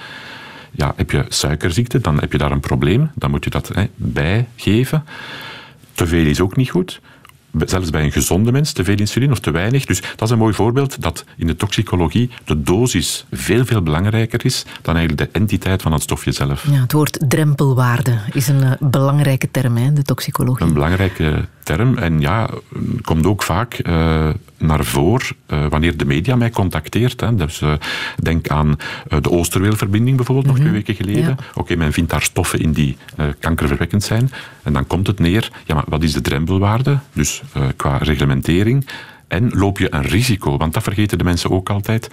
Ja, heb je suikerziekte, dan heb je daar een probleem. Dan moet je dat hè, bijgeven. Te veel is ook niet goed. Zelfs bij een gezonde mens, te veel insuline of te weinig. Dus dat is een mooi voorbeeld dat in de toxicologie de dosis veel, veel belangrijker is dan eigenlijk de entiteit van het stofje zelf. Ja, het woord drempelwaarde is een eh, belangrijke term hè, in de toxicologie. Een belangrijke term. En ja, komt ook vaak eh, naar voren eh, wanneer de media mij contacteert. Hè. Dus, eh, denk aan de Oosterweelverbinding bijvoorbeeld, nog twee weken geleden. Ja. Oké, men vindt daar stoffen in die kankerverwekkend zijn. En dan komt het neer, ja, maar wat is de drempelwaarde? Dus qua reglementering. En loop je een risico? Want dat vergeten de mensen ook altijd.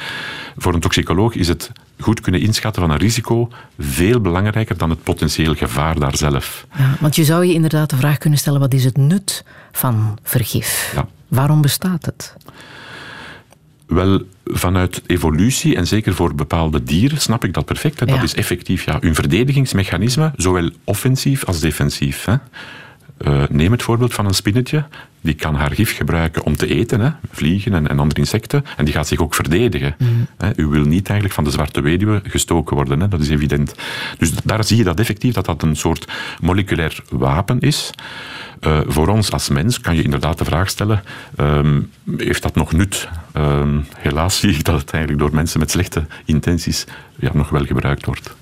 Voor een toxicoloog is het goed kunnen inschatten van een risico veel belangrijker dan het potentieel gevaar daar zelf. Ja, want je zou je inderdaad de vraag kunnen stellen, wat is het nut van vergif? Ja. Waarom bestaat het? Wel, vanuit evolutie en zeker voor bepaalde dieren snap ik dat perfect. Dat is effectief ja, een verdedigingsmechanisme, zowel offensief als defensief. Hè. Eh, neem het voorbeeld van een spinnetje. Die kan haar gif gebruiken om te eten, hè, vliegen en, en andere insecten. En die gaat zich ook verdedigen. Hè. U wil niet eigenlijk van de zwarte weduwe gestoken worden, hè, dat is evident. Dus daar zie je dat effectief dat dat een soort moleculair wapen is. Eh, voor ons als mens kan je inderdaad de vraag stellen: ehm, heeft dat nog nut? Ehm, helaas zie ik dat het eigenlijk door mensen met slechte intenties ja, nog wel gebruikt wordt.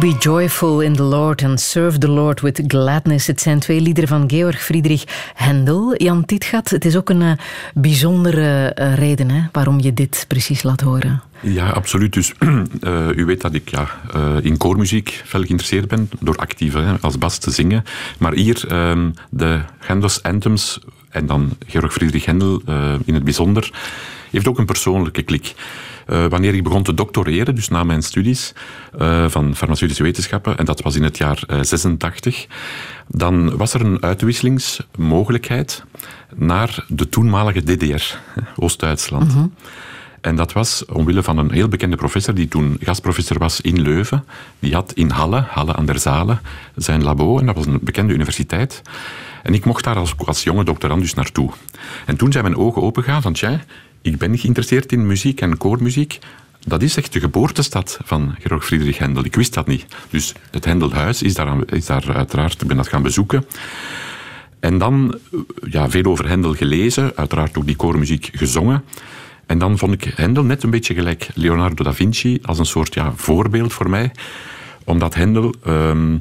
Be joyful in the Lord and serve the Lord with gladness. Het zijn twee liederen van Georg Friedrich Händel. Jan Tietgat, het is ook een uh, bijzondere uh, reden hè, waarom je dit precies laat horen. Ja, absoluut. Dus uh, u weet dat ik ja, in koormuziek fel geïnteresseerd ben, door actief hè, als bas te zingen. Maar hier ehm, de Hendels Anthems, en dan Georg Friedrich Händel in het bijzonder, heeft ook een persoonlijke klik. eh, wanneer ik begon te doctoreren, dus na mijn studies eh, van farmaceutische wetenschappen, en dat was in het jaar eh, 86, dan was er een uitwisselingsmogelijkheid naar de toenmalige DDR, Oost-Duitsland. En dat was omwille van een heel bekende professor, die toen gastprofessor was in Leuven. Die had in Halle, Halle aan der Zalen, zijn labo. En dat was een bekende universiteit. En ik mocht daar als, als jonge doctorand dus naartoe. En toen zijn mijn ogen opengegaan van, tja, ik ben geïnteresseerd in muziek en koormuziek. Dat is echt de geboortestad van Georg Friedrich Händel. Ik wist dat niet. Dus het Händelhuis is daar, is daar uiteraard, ik ben dat gaan bezoeken. En dan eh, ja, veel over Hendel gelezen, uiteraard ook die koormuziek gezongen. En dan vond ik Hendel net een beetje gelijk Leonardo da Vinci als een soort ja, voorbeeld voor mij. Omdat Hendel ehm,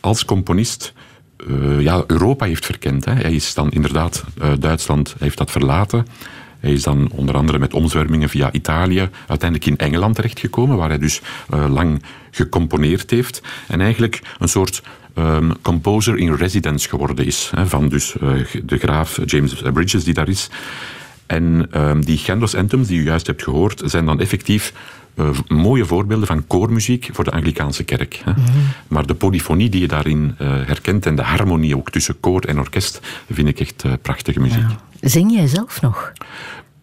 als componist eh, ja, Europa heeft verkend. Hè. Hij is dan inderdaad eh, Duitsland, heeft dat verlaten. Hij is dan onder andere met omzwervingen via Italië uiteindelijk in Engeland terechtgekomen, waar hij dus eh, lang gecomponeerd heeft. En eigenlijk een soort ehm, composer in residence geworden is. Hè, van dus eh, de graaf James Bridges die daar is. En ehm, die Gendels anthems die u juist hebt gehoord, zijn dan effectief eh, mooie voorbeelden van koormuziek voor de Anglikaanse kerk. Hè. Maar de polyfonie die je daarin eh, herkent en de harmonie ook tussen koor en orkest, vind ik echt eh, prachtige muziek. Zing jij zelf nog?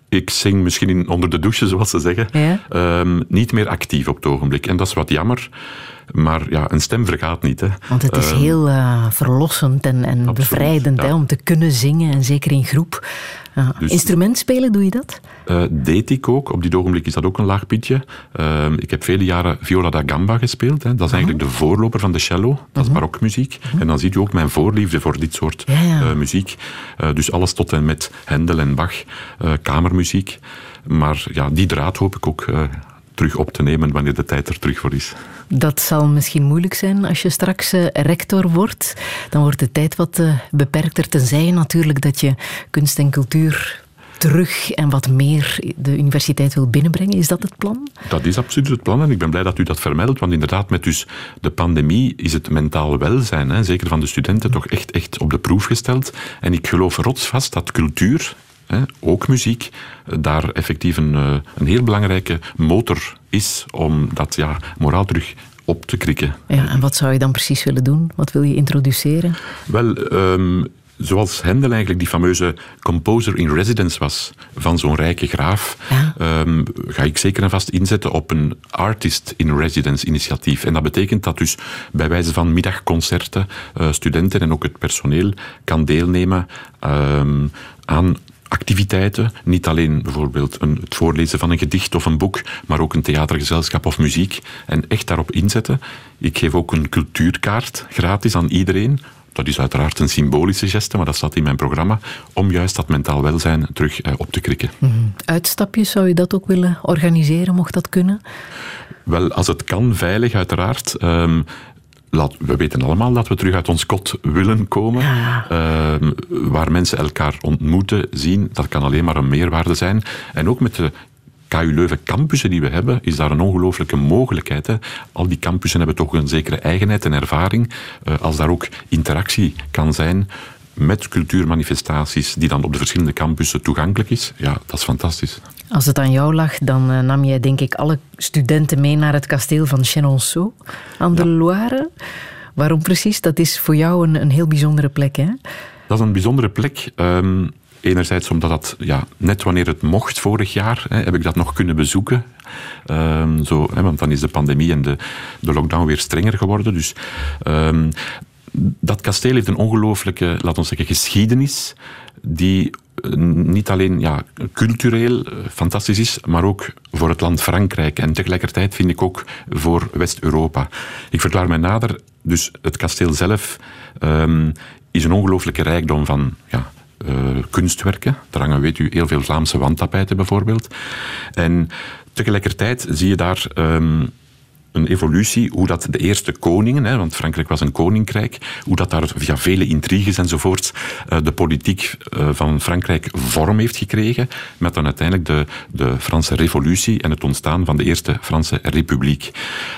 Ik zing misschien in, onder de douche, zoals ze zeggen. Ja? Ehm, niet meer actief op het ogenblik. En dat is wat jammer. Maar ja, een stem vergaat niet. Hè. Want het is Ehm, heel eh, verlossend en, en bevrijdend ja. hè, om te kunnen zingen, en zeker in groep. Dus- Instrument spelen, doe je dat? Eh, deed ik ook. Op dit ogenblik is dat ook een laag pitje. Ehm, ik heb vele jaren viola da gamba gespeeld. Hè. Dat is eigenlijk de voorloper van de cello. Dat is barokmuziek. En dan ziet u ook mijn voorliefde voor dit soort Ja, ja. eh, muziek. Dus alles tot en met Händel en Bach, kamermuziek. Maar ja, die draad hoop ik ook terug op te nemen wanneer de tijd er terug voor is. Dat zal misschien moeilijk zijn als je straks eh, rector wordt. Dan wordt de tijd wat eh, beperkter. Tenzij natuurlijk dat je kunst en cultuur terug en wat meer de universiteit wil binnenbrengen. Is dat het plan? Dat is absoluut het plan en ik ben blij dat u dat vermeldt, want inderdaad met dus de pandemie is het mentaal welzijn, hè, zeker van de studenten, toch echt, echt op de proef gesteld. En ik geloof rotsvast dat cultuur, hè, ook muziek, eh, daar effectief een, eh, een heel belangrijke motor is om dat ja, moraal terug op te krikken. Ja, en wat zou je dan precies willen doen? Wat wil je introduceren? Wel, ehm, zoals Hendel eigenlijk die fameuze composer in residence was van zo'n rijke graaf, Ja. ehm, ga ik zeker en vast inzetten op een artist in residence initiatief. En dat betekent dat dus bij wijze van middagconcerten eh, studenten en ook het personeel kan deelnemen ehm, aan activiteiten. Niet alleen bijvoorbeeld een, het voorlezen van een gedicht of een boek, maar ook een theatergezelschap of muziek. En echt daarop inzetten. Ik geef ook een cultuurkaart gratis aan iedereen. Dat is uiteraard een symbolische geste, maar dat staat in mijn programma. Om juist dat mentaal welzijn terug eh, op te krikken. Uitstapjes, zou je dat ook willen organiseren, mocht dat kunnen? Wel, als het kan, veilig uiteraard. Ehm, laat, we weten allemaal dat we terug uit ons kot willen komen. Ehm, waar mensen elkaar ontmoeten, zien, dat kan alleen maar een meerwaarde zijn. En ook met de KU Leuven campussen die we hebben, is daar een ongelooflijke mogelijkheid. Hè. Al die campussen hebben toch een zekere eigenheid en ervaring. Eh, als daar ook interactie kan zijn met cultuurmanifestaties die dan op de verschillende campussen toegankelijk is, ja, dat is fantastisch. Als het aan jou lag, dan eh, nam jij denk ik alle studenten mee naar het kasteel van Chenonceau aan de Loire. Waarom precies? Dat is voor jou een, een heel bijzondere plek, hè? Dat is een bijzondere plek. Ehm, enerzijds omdat dat, ja, net wanneer het mocht vorig jaar, hè, heb ik dat nog kunnen bezoeken. Ehm, zo, hè, want dan is de pandemie en de, de lockdown weer strenger geworden. Dus ehm, dat kasteel heeft een ongelooflijke, laten we zeggen, geschiedenis. Die eh, niet alleen ja, cultureel eh, fantastisch is, maar ook voor het land Frankrijk. En tegelijkertijd vind ik ook voor West-Europa. Ik verklaar mij nader. Dus het kasteel zelf ehm, is een ongelooflijke rijkdom van ja, eh, kunstwerken. Daar hangen, weet u, heel veel Vlaamse wandtapijten bijvoorbeeld. En tegelijkertijd zie je daar ehm, een evolutie, hoe dat de eerste koningen, hè, want Frankrijk was een koninkrijk, hoe dat daar via vele intriges enzovoort eh, de politiek eh, van Frankrijk vorm heeft gekregen, met dan uiteindelijk de, de Franse revolutie en het ontstaan van de eerste Franse republiek.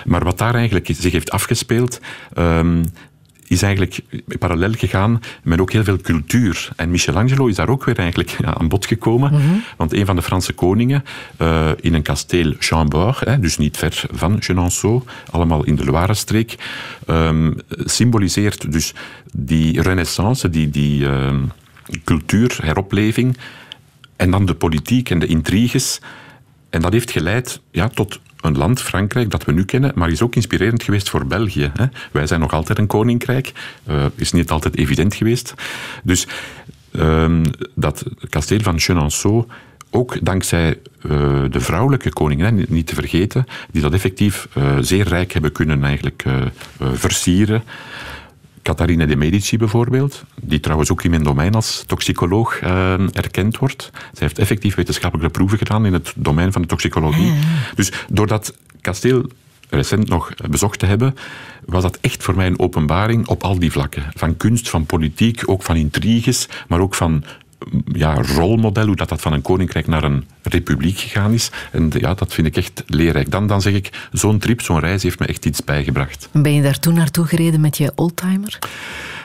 Maar wat daar eigenlijk zich heeft afgespeeld, ehm, is eigenlijk parallel gegaan met ook heel veel cultuur. En Michelangelo is daar ook weer eigenlijk ja, aan bod gekomen. Want een van de Franse koningen eh, in een kasteel Chambord, hè, dus niet ver van Genonceau, allemaal in de Loire-streek, ehm, symboliseert dus die renaissance, die, die ehm, cultuur, heropleving, en dan de politiek en de intriges. En dat heeft geleid ja, tot een land, Frankrijk, dat we nu kennen, maar is ook inspirerend geweest voor België. Hè. Wij zijn nog altijd een koninkrijk. Uh, is niet altijd evident geweest. Dus um, dat kasteel van Chenonceau, ook dankzij uh, de vrouwelijke koningen, hè, niet te vergeten, die dat effectief uh, zeer rijk hebben kunnen eigenlijk versieren. Catharina de Medici bijvoorbeeld, die trouwens ook in mijn domein als toxicoloog uh, erkend wordt. Zij heeft effectief wetenschappelijke proeven gedaan in het domein van de toxicologie. Ah, Dus door dat kasteel recent nog bezocht te hebben, was dat echt voor mij een openbaring op al die vlakken. Van kunst, van politiek, ook van intriges, maar ook van ja, rolmodel, hoe dat, dat van een koninkrijk naar een republiek gegaan is. En ja, dat vind ik echt leerrijk. Dan, dan zeg ik, zo'n trip, zo'n reis heeft me echt iets bijgebracht. Ben je daar toen naartoe gereden met je oldtimer?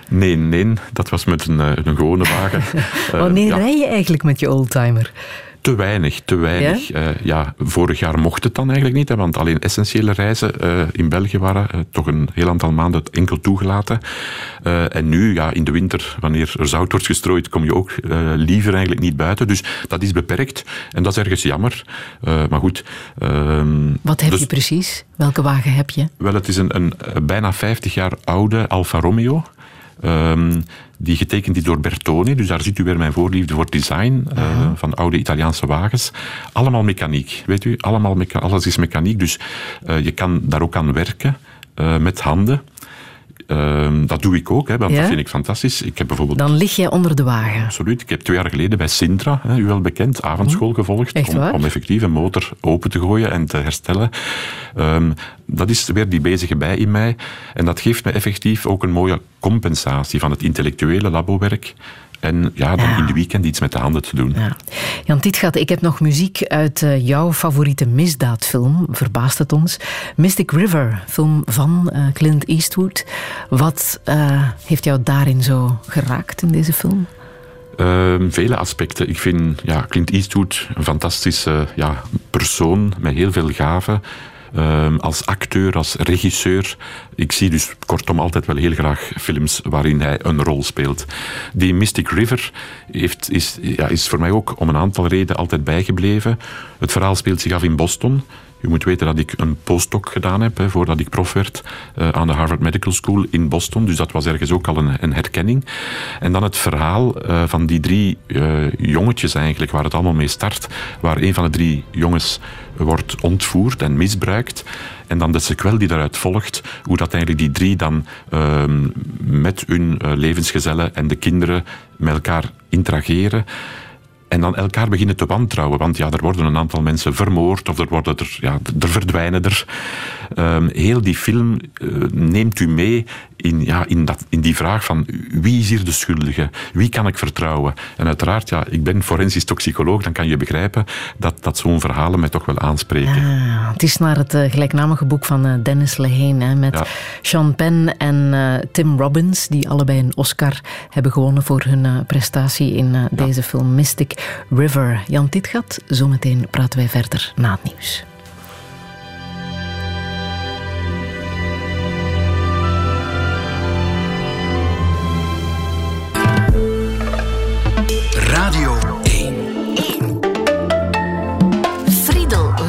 Nee, nee, dat was met een, een gewone wagen. Wanneer uh, ja. rij je eigenlijk met je oldtimer? Te weinig, te weinig. Ja? Uh, ja, vorig jaar mocht het dan eigenlijk niet, hè, want alleen essentiële reizen uh, in België waren uh, toch een heel aantal maanden enkel toegelaten. en nu, ja, in de winter, wanneer er zout wordt gestrooid, kom je ook liever eigenlijk niet buiten. Dus dat is beperkt en dat is ergens jammer. maar goed. ehm, Wat heb dus, je precies? Welke wagen heb je? Wel, het is een, een bijna 50 jaar oude Alfa Romeo. Um, die getekend is door Bertone. Dus daar ziet u weer mijn voorliefde voor design uh, uh-huh. van oude Italiaanse wagens. Allemaal mechaniek, weet u. Allemaal mecha alles is mechaniek, dus uh, je kan daar ook aan werken uh, met handen. Uh, dat doe ik ook, hè, want Ja? dat vind ik fantastisch. Ik heb bijvoorbeeld Dan lig jij onder de wagen. Absoluut. Ik heb twee jaar geleden bij Sintra, hè, u wel bekend, avondschool gevolgd. Echt om, om effectief een motor open te gooien en te herstellen. Um, dat is weer die bezige bij in mij. En dat geeft me effectief ook een mooie compensatie van het intellectuele labowerk. En ja, dan Ja. in de weekend iets met de handen te doen. Ja. Jan Tietgat, ik heb nog muziek uit eh, jouw favoriete misdaadfilm, verbaast het ons. Mystic River, film van eh, Clint Eastwood. Wat eh, heeft jou daarin zo geraakt in deze film? Um, vele aspecten. Ik vind ja, Clint Eastwood een fantastische ja, persoon met heel veel gaven. Um, als acteur, als regisseur. Ik zie dus kortom altijd wel heel graag films waarin hij een rol speelt. Die Mystic River heeft, is, ja, is voor mij ook om een aantal redenen altijd bijgebleven. Het verhaal speelt zich af in Boston. U moet weten dat ik een postdoc gedaan heb voordat ik prof werd uh, aan de Harvard Medical School in Boston. Dus dat was ergens ook al een, een herkenning. En dan het verhaal uh, van die drie uh, jongetjes eigenlijk, waar het allemaal mee start. Waar een van de drie jongens wordt ontvoerd en misbruikt. En dan de sequel die daaruit volgt, hoe dat eigenlijk die drie dan uh, met hun levensgezellen en de kinderen met elkaar interageren. En dan elkaar beginnen te wantrouwen. Want ja, er worden een aantal mensen vermoord of er, worden er, ja, er verdwijnen er. Um, heel die film uh, neemt u mee in, ja, in, dat, in die vraag van wie is hier de schuldige? Wie kan ik vertrouwen? En uiteraard, ja, ik ben forensisch toxicoloog, dan kan je begrijpen dat, dat zo'n verhalen mij toch wel aanspreken. Ah, het is naar het uh, gelijknamige boek van uh, Dennis Lehane hè, met Ja. Sean Penn en eh, Tim Robbins, die allebei een Oscar hebben gewonnen voor hun eh, prestatie in eh, deze film Mystic River. Jan Tietgat, zometeen praten wij verder na het nieuws.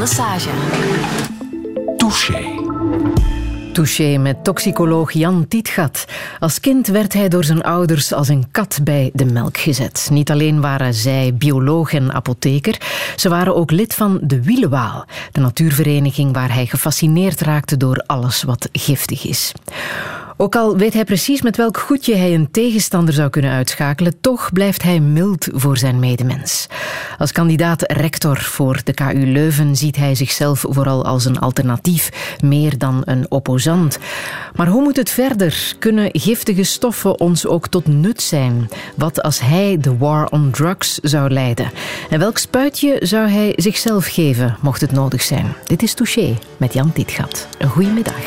Lassage. Touché. Touché met toxicoloog Jan Tietgat. Als kind werd hij door zijn ouders als een kat bij de melk gezet. Niet alleen waren zij bioloog en apotheker, ze waren ook lid van de Wielenwaal, de natuurvereniging waar hij gefascineerd raakte door alles wat giftig is. Ook al weet hij precies met welk goedje hij een tegenstander zou kunnen uitschakelen, toch blijft hij mild voor zijn medemens. Als kandidaat rector voor de KU Leuven ziet hij zichzelf vooral als een alternatief, meer dan een opposant. Maar hoe moet het verder? Kunnen giftige stoffen ons ook tot nut zijn? Wat als hij de war on drugs zou leiden? En welk spuitje zou hij zichzelf geven, mocht het nodig zijn? Dit is Touché met Jan Tietgat. Een goede middag.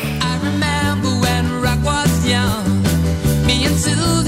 young, being too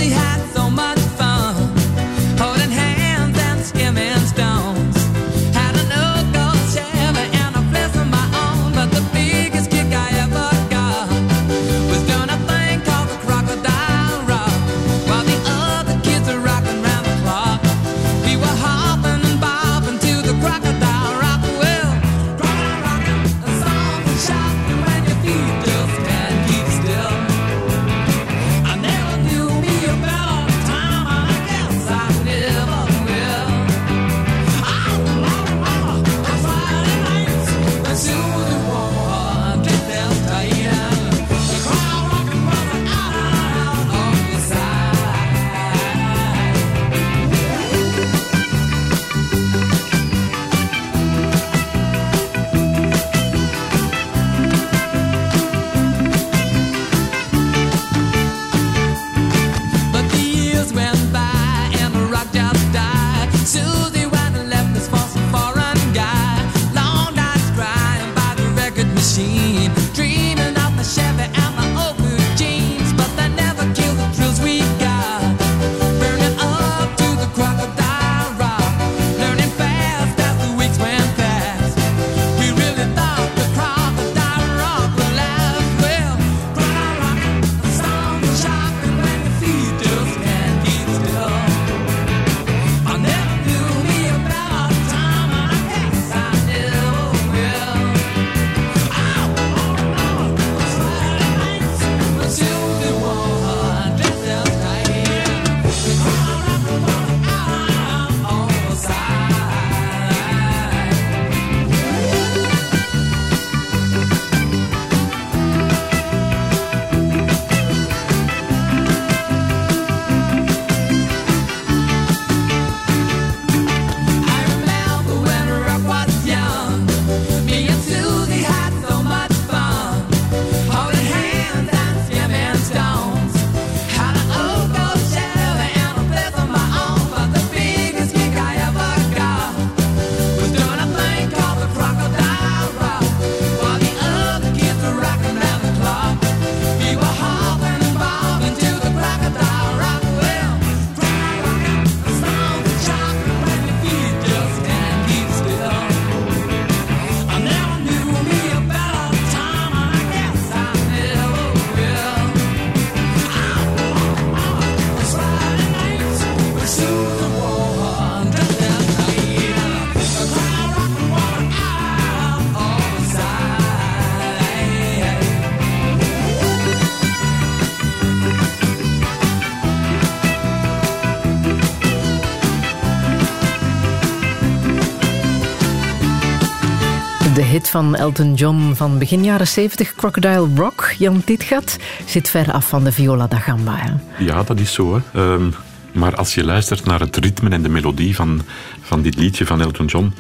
van Elton John van begin jaren 70, Crocodile Rock, Jan Titgat, zit ver af van de viola da gamba. Hè? Ja, dat is zo. Hè. Ehm, maar als je luistert naar het ritme en de melodie van, van dit liedje van Elton John,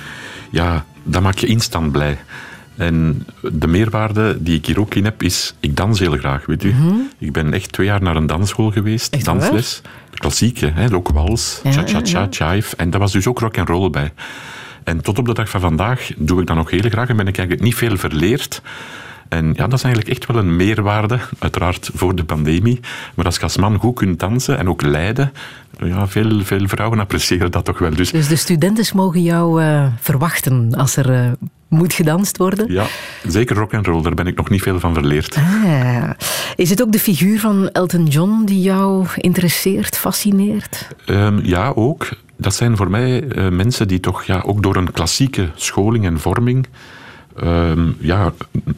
ja, dan maak je instant blij. En de meerwaarde die ik hier ook in heb, is, ik dans heel graag, weet u. Ik ben echt twee jaar naar een dansschool geweest, Echt dansles. Klassieke, hè, ook wals, Ja, cha-cha-cha, ja. En daar was dus ook rock and roll bij. En tot op de dag van vandaag doe ik dat nog heel graag en ben ik eigenlijk niet veel verleerd. En ja, dat is eigenlijk echt wel een meerwaarde, uiteraard voor de pandemie. Maar als je als man goed kunt dansen en ook leiden, ja, veel, veel vrouwen appreciëren dat toch wel. Dus Dus de studenten mogen jou eh, verwachten als er eh, moet gedanst worden. ja, zeker rock and roll, daar ben ik nog niet veel van verleerd. Ah. Is het ook de figuur van Elton John die jou interesseert, fascineert? Ehm, ja, ook. Dat zijn voor mij eh, mensen die toch ja, ook door een klassieke scholing en vorming ehm, ja,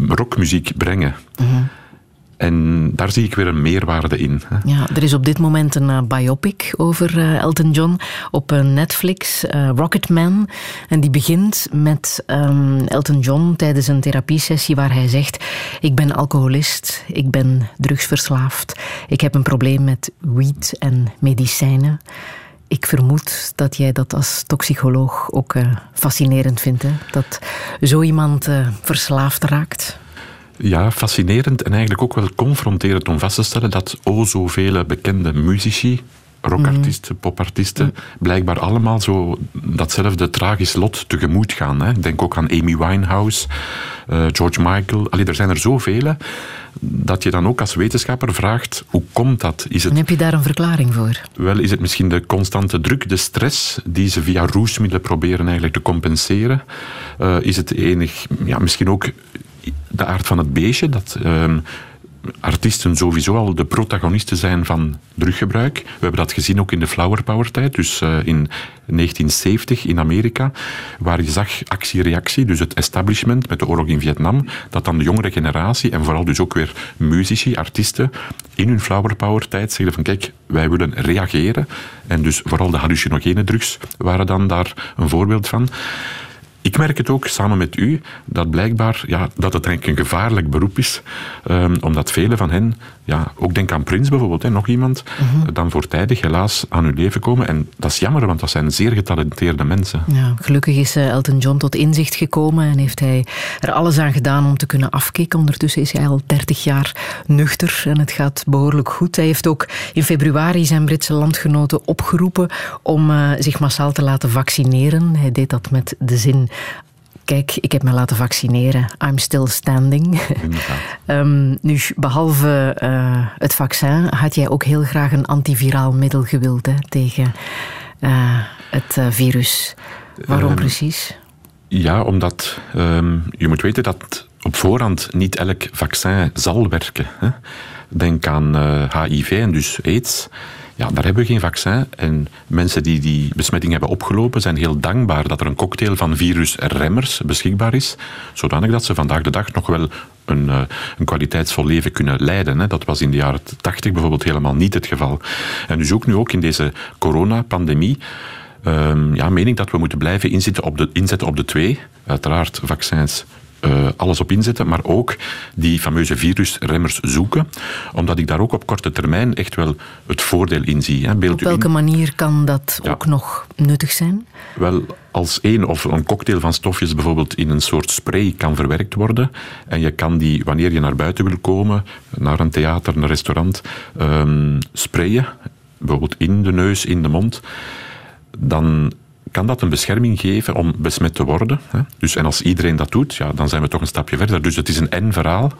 rockmuziek brengen. En daar zie ik weer een meerwaarde in. hè. Ja, er is op dit moment een eh, biopic over eh, Elton John op eh, Netflix, Rocketman. En die begint met ehm, Elton John tijdens een therapiesessie waar hij zegt: Ik ben alcoholist, ik ben drugsverslaafd, ik heb een probleem met wiet en medicijnen. Ik vermoed dat jij dat als toxicoloog ook eh, fascinerend vindt, hè? dat zo iemand eh, verslaafd raakt. Ja, fascinerend en eigenlijk ook wel confronterend om vast te stellen dat o zoveel bekende muzici rockartiesten, popartiesten, blijkbaar allemaal zo datzelfde tragisch lot tegemoet gaan. Hè. Ik denk ook aan Amy Winehouse, eh, George Michael. Allee, er zijn er zoveel, dat je dan ook als wetenschapper vraagt, hoe komt dat? Is het En heb je daar een verklaring voor? wel, is het misschien de constante druk, de stress die ze via roesmiddelen proberen eigenlijk te compenseren? Eh, is het enig, ja, misschien ook de aard van het beestje, dat ehm, artiesten sowieso al de protagonisten zijn van druggebruik. We hebben dat gezien ook in de Flower Power tijd, dus eh, in 1970 in Amerika, waar je zag actie-reactie, dus het establishment met de oorlog in Vietnam, dat dan de jongere generatie en vooral dus ook weer muzici, artiesten, in hun Flower Power tijd zeggen van kijk, wij willen reageren. En dus vooral de hallucinogene drugs waren dan daar een voorbeeld van. Ik merk het ook samen met u dat blijkbaar ja, dat het eigenlijk een gevaarlijk beroep is, ehm, omdat velen van hen, ja, ook denk aan Prins bijvoorbeeld, hè, nog iemand, dan voortijdig helaas aan hun leven komen. En dat is jammer, want dat zijn zeer getalenteerde mensen. Ja, gelukkig is eh, Elton John tot inzicht gekomen en heeft hij er alles aan gedaan om te kunnen afkicken. Ondertussen is hij al 30 jaar nuchter en het gaat behoorlijk goed. Hij heeft ook in februari zijn Britse landgenoten opgeroepen om eh, zich massaal te laten vaccineren. Hij deed dat met de zin. Kijk, ik heb me laten vaccineren. I'm still standing. Ehm, nu, behalve eh, het vaccin had jij ook heel graag een antiviraal middel gewild hè, tegen eh, het eh, virus. Waarom Ehm, precies? Ja, omdat ehm, je moet weten dat op voorhand niet elk vaccin zal werken. Hè. Denk aan HIV en dus AIDS. Ja, daar hebben we geen vaccin. En mensen die die besmetting hebben opgelopen zijn heel dankbaar dat er een cocktail van virusremmers beschikbaar is, zodanig dat ze vandaag de dag nog wel een, eh, een kwaliteitsvol leven kunnen leiden. Dat was in de jaren 80 bijvoorbeeld helemaal niet het geval. En dus ook nu ook in deze coronapandemie Ehm ja, meen ik dat we moeten blijven inzetten op de, inzetten op de twee. Uiteraard vaccins, eh, alles op inzetten, maar ook die fameuze virusremmers zoeken. Omdat ik daar ook op korte termijn echt wel het voordeel in zie. Hè. Beeld Op in- welke manier kan dat Ja. ook nog nuttig zijn? Wel, als één of een cocktail van stofjes bijvoorbeeld in een soort spray kan verwerkt worden en je kan die, wanneer je naar buiten wil komen, naar een theater, een restaurant, ehm, sprayen, bijvoorbeeld in de neus, in de mond, dan kan dat een bescherming geven om besmet te worden. Hè? Dus, en als iedereen dat doet, ja, dan zijn we toch een stapje verder. Dus het is een en-verhaal.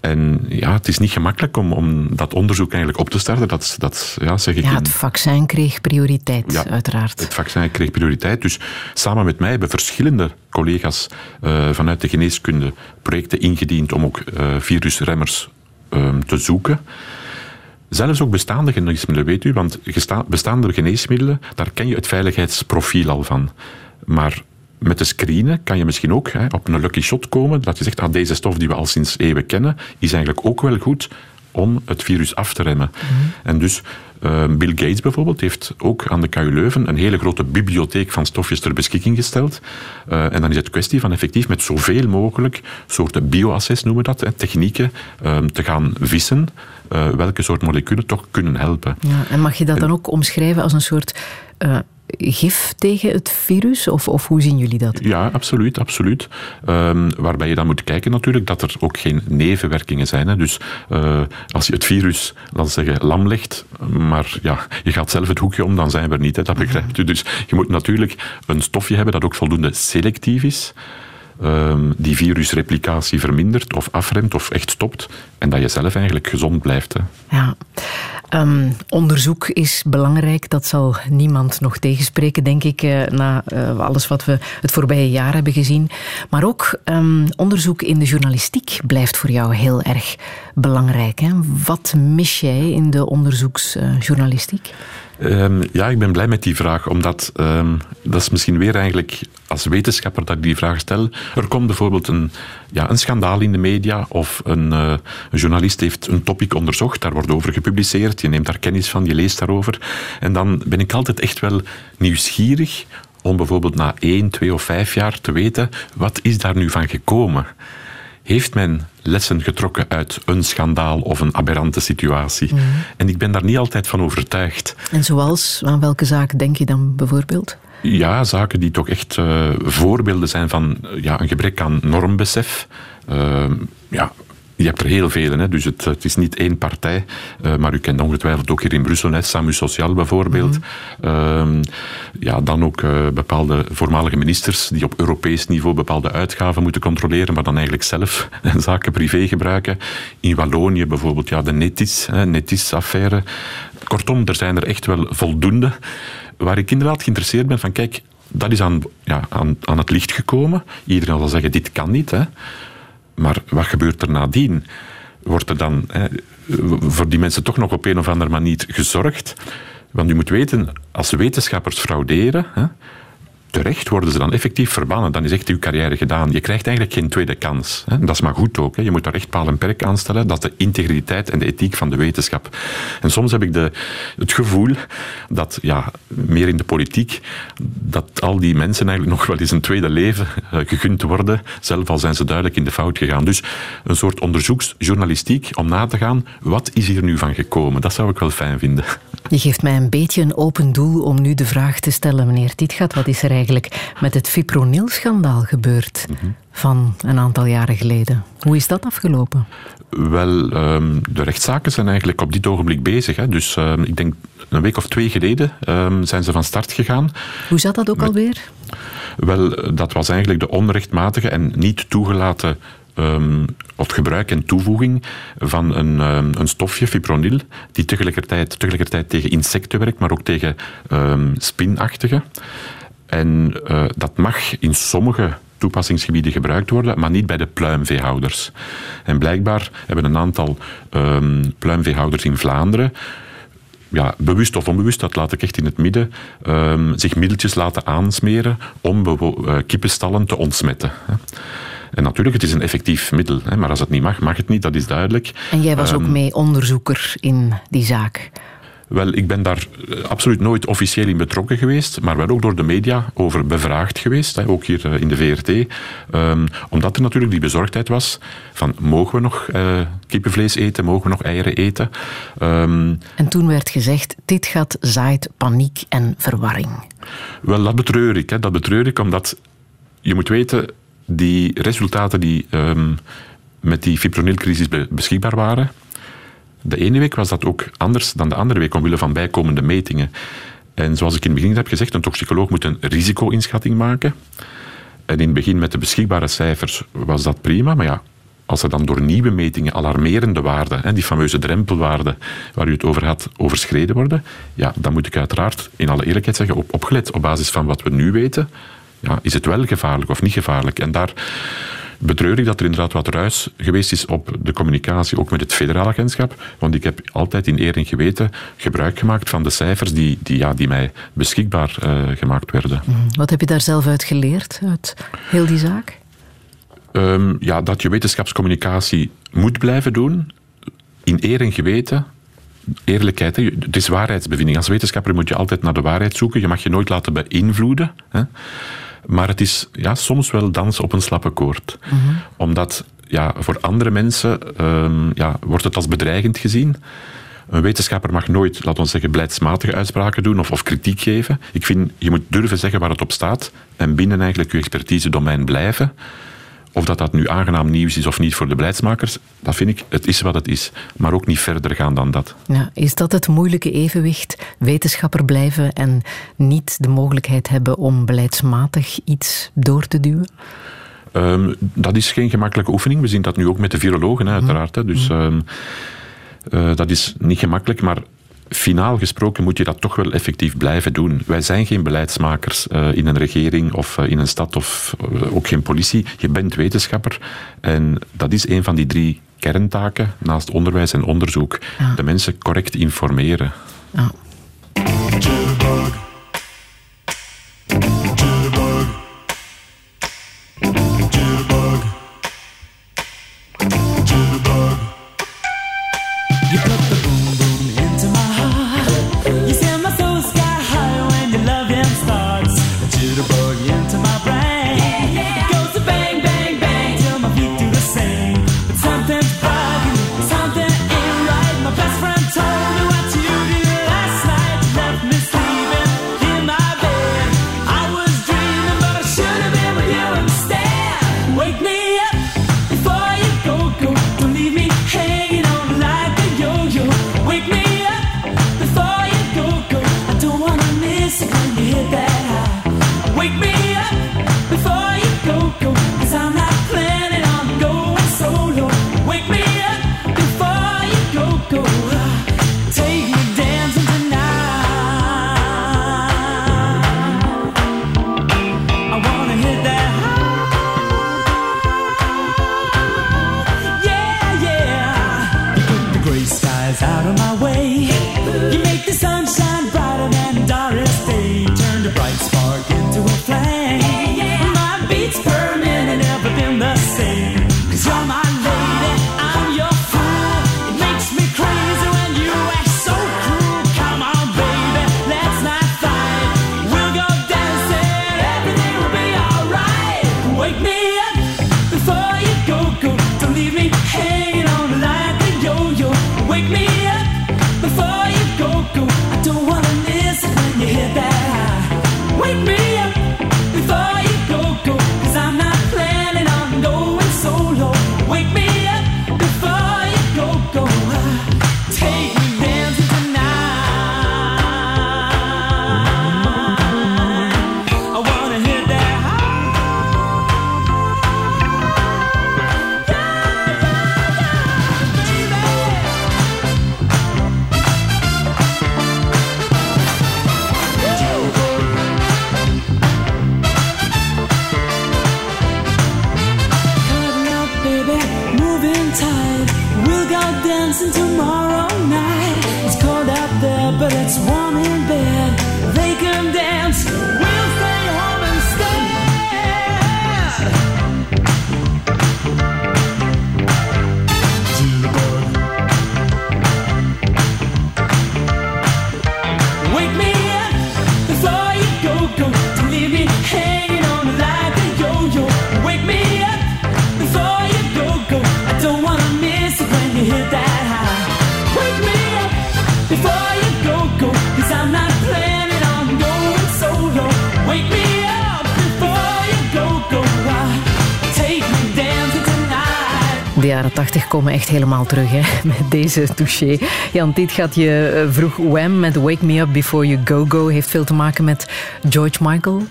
En ja, het is niet gemakkelijk om, om dat onderzoek eigenlijk op te starten. Dat, dat ja, zeg ik Ja, in- het vaccin kreeg prioriteit, Ja, uiteraard. het vaccin kreeg prioriteit. Dus samen met mij hebben verschillende collega's eh, vanuit de geneeskunde projecten ingediend om ook eh, virusremmers ehm, te zoeken. Zelfs ook bestaande geneesmiddelen, weet u, want bestaande geneesmiddelen, daar ken je het veiligheidsprofiel al van. Maar met de screenen kan je misschien ook hè, op een lucky shot komen, dat je zegt, ah, deze stof die we al sinds eeuwen kennen, is eigenlijk ook wel goed om het virus af te remmen. En dus eh, Bill Gates bijvoorbeeld heeft ook aan de KU Leuven een hele grote bibliotheek van stofjes ter beschikking gesteld. Eh, en dan is het kwestie van effectief met zoveel mogelijk soorten bioassess noemen we dat, hè, technieken eh, te gaan vissen eh, welke soort moleculen toch kunnen helpen. Ja, en mag je dat dan ook omschrijven als een soort eh, gif tegen het virus? Of, of hoe zien jullie dat? Ja, absoluut, absoluut. Ehm, waarbij je dan moet kijken natuurlijk dat er ook geen nevenwerkingen zijn. Hè. Dus eh, als je het virus, laten zeggen, lam legt, maar ja, je gaat zelf het hoekje om, dan zijn we er niet. Hè. Dat begrijpt u. Dus je moet natuurlijk een stofje hebben dat ook voldoende selectief is. Ehm, die virusreplicatie vermindert of afremt of echt stopt. En dat je zelf eigenlijk gezond blijft. Hè. Ja. Ehm, onderzoek is belangrijk, dat zal niemand nog tegenspreken, denk ik, eh, na eh, alles wat we het voorbije jaar hebben gezien. Maar ook ehm, onderzoek in de journalistiek blijft voor jou heel erg belangrijk. Hè? Wat mis jij in de onderzoeksjournalistiek? Ehm, ja, ik ben blij met die vraag, omdat ehm, dat is misschien weer eigenlijk als wetenschapper dat ik die vraag stel. Er komt bijvoorbeeld een, ja, een schandaal in de media of een, eh, een journalist heeft een topic onderzocht, daar wordt over gepubliceerd, je neemt daar kennis van, je leest daarover. En dan ben ik altijd echt wel nieuwsgierig om bijvoorbeeld na één, twee of vijf jaar te weten, wat is daar nu van gekomen? Heeft men lessen getrokken uit een schandaal of een aberrante situatie? En ik ben daar niet altijd van overtuigd. En zoals, aan welke zaak denk je dan bijvoorbeeld? Ja, zaken die toch echt eh, voorbeelden zijn van eh, ja, een gebrek aan normbesef. Uh, ja, je hebt er heel veel, hè? dus het, het is niet één partij. Eh, maar u kent ongetwijfeld ook hier in Brussel, hè? Samu Sociaal bijvoorbeeld. Ehm, ja, dan ook eh, bepaalde voormalige ministers die op Europees niveau bepaalde uitgaven moeten controleren, maar dan eigenlijk zelf zaken privé gebruiken. In Wallonië bijvoorbeeld, ja, de Netis, hè, Netis-affaire. Kortom, er zijn er echt wel voldoende. Waar ik inderdaad geïnteresseerd ben van, kijk, dat is aan, ja, aan, aan het licht gekomen. Iedereen zal zeggen, dit kan niet. Hè. Maar wat gebeurt er nadien? Wordt er dan hè, voor die mensen toch nog op een of andere manier gezorgd? Want u moet weten, als wetenschappers frauderen, hè, terecht worden ze dan effectief verbannen. Dan is echt uw carrière gedaan. Je krijgt eigenlijk geen tweede kans. Hè. Dat is maar goed ook. Hè. Je moet daar echt paal en perk aan stellen. Dat is de integriteit en de ethiek van de wetenschap. En soms heb ik de, het gevoel dat, ja, meer in de politiek, dat al die mensen eigenlijk nog wel eens een tweede leven eh, gegund worden, zelf al zijn ze duidelijk in de fout gegaan. Dus een soort onderzoeksjournalistiek om na te gaan, wat is hier nu van gekomen? Dat zou ik wel fijn vinden. Je geeft mij een beetje een open doel om nu de vraag te stellen, meneer Tietgat, wat is er eigenlijk met het fipronil-schandaal gebeurd van een aantal jaren geleden? Hoe is dat afgelopen? Wel, ehm, de rechtszaken zijn eigenlijk op dit ogenblik bezig. Hè. Dus ehm, ik denk een week of twee geleden ehm, zijn ze van start gegaan. Hoe zat dat ook alweer? Wel, dat was eigenlijk de onrechtmatige en niet toegelaten um, of gebruik en toevoeging van een, um, een stofje, fipronil, die tegelijkertijd, tegelijkertijd tegen insecten werkt, maar ook tegen um, spinachtige. En uh, dat mag in sommige toepassingsgebieden gebruikt worden, maar niet bij de pluimveehouders. En blijkbaar hebben een aantal um, pluimveehouders in Vlaanderen ja, bewust of onbewust, dat laat ik echt in het midden, um, zich middeltjes laten aansmeren om uh, kippenstallen te ontsmetten. Hè. En natuurlijk, het is een effectief middel, hè, maar als het niet mag, mag het niet, dat is duidelijk. En jij was um, ook mee onderzoeker in die zaak? Wel, ik ben daar absoluut nooit officieel in betrokken geweest, maar wel ook door de media over bevraagd geweest, ook hier in de VRT. Um, omdat er natuurlijk die bezorgdheid was van, mogen we nog uh, kippenvlees eten, mogen we nog eieren eten? Um, en toen werd gezegd, dit gaat zaait paniek en verwarring. Wel, dat betreur ik. Hè, dat betreur ik omdat, je moet weten, die resultaten die um, met die fipronilcrisis beschikbaar waren, de ene week was dat ook anders dan de andere week, omwille van bijkomende metingen. En zoals ik in het begin heb gezegd, een toxicoloog moet een risico-inschatting maken. En in het begin met de beschikbare cijfers was dat prima, maar ja, als er dan door nieuwe metingen alarmerende waarden, die fameuze drempelwaarden waar u het over had, overschreden worden, ja, dan moet ik uiteraard in alle eerlijkheid zeggen, op, opgelet op basis van wat we nu weten, ja, is het wel gevaarlijk of niet gevaarlijk? En daar betreur ik dat er inderdaad wat ruis geweest is op de communicatie, ook met het federaal agentschap. Want ik heb altijd in eer en geweten gebruik gemaakt van de cijfers die, die, ja, die mij beschikbaar uh, gemaakt werden. Wat heb je daar zelf uit geleerd, uit heel die zaak? Um, ja, dat je wetenschapscommunicatie moet blijven doen, in eer en geweten, eerlijkheid. Het is waarheidsbevinding. Als wetenschapper moet je altijd naar de waarheid zoeken. Je mag je nooit laten beïnvloeden. Hè. Maar het is ja, soms wel dans op een slappe koord. Mm -hmm. Omdat ja, voor andere mensen um, ja, wordt het als bedreigend gezien. Een wetenschapper mag nooit, laten we zeggen, beleidsmatige uitspraken doen of, of kritiek geven. Ik vind, je moet durven zeggen waar het op staat en binnen eigenlijk je expertise-domein blijven. Of dat dat nu aangenaam nieuws is of niet voor de beleidsmakers, dat vind ik, het is wat het is. Maar ook niet verder gaan dan dat. Ja, is dat het moeilijke evenwicht? Wetenschapper blijven en niet de mogelijkheid hebben om beleidsmatig iets door te duwen? Um, dat is geen gemakkelijke oefening. We zien dat nu ook met de virologen, uiteraard. Hè. Dus um, uh, dat is niet gemakkelijk, maar finaal gesproken moet je dat toch wel effectief blijven doen. Wij zijn geen beleidsmakers uh, in een regering of uh, in een stad of uh, ook geen politie. Je bent wetenschapper en dat is een van die drie kerntaken naast onderwijs en onderzoek. Ja. De mensen correct informeren. Ja. Dancing tomorrow night. It's cold out there, but it's warm 80 komen echt helemaal terug hè, met deze touché. Jan, dit gaat je eh, vroeg WEM met Wake Me Up Before You Go Go. Heeft veel te maken met George Michael.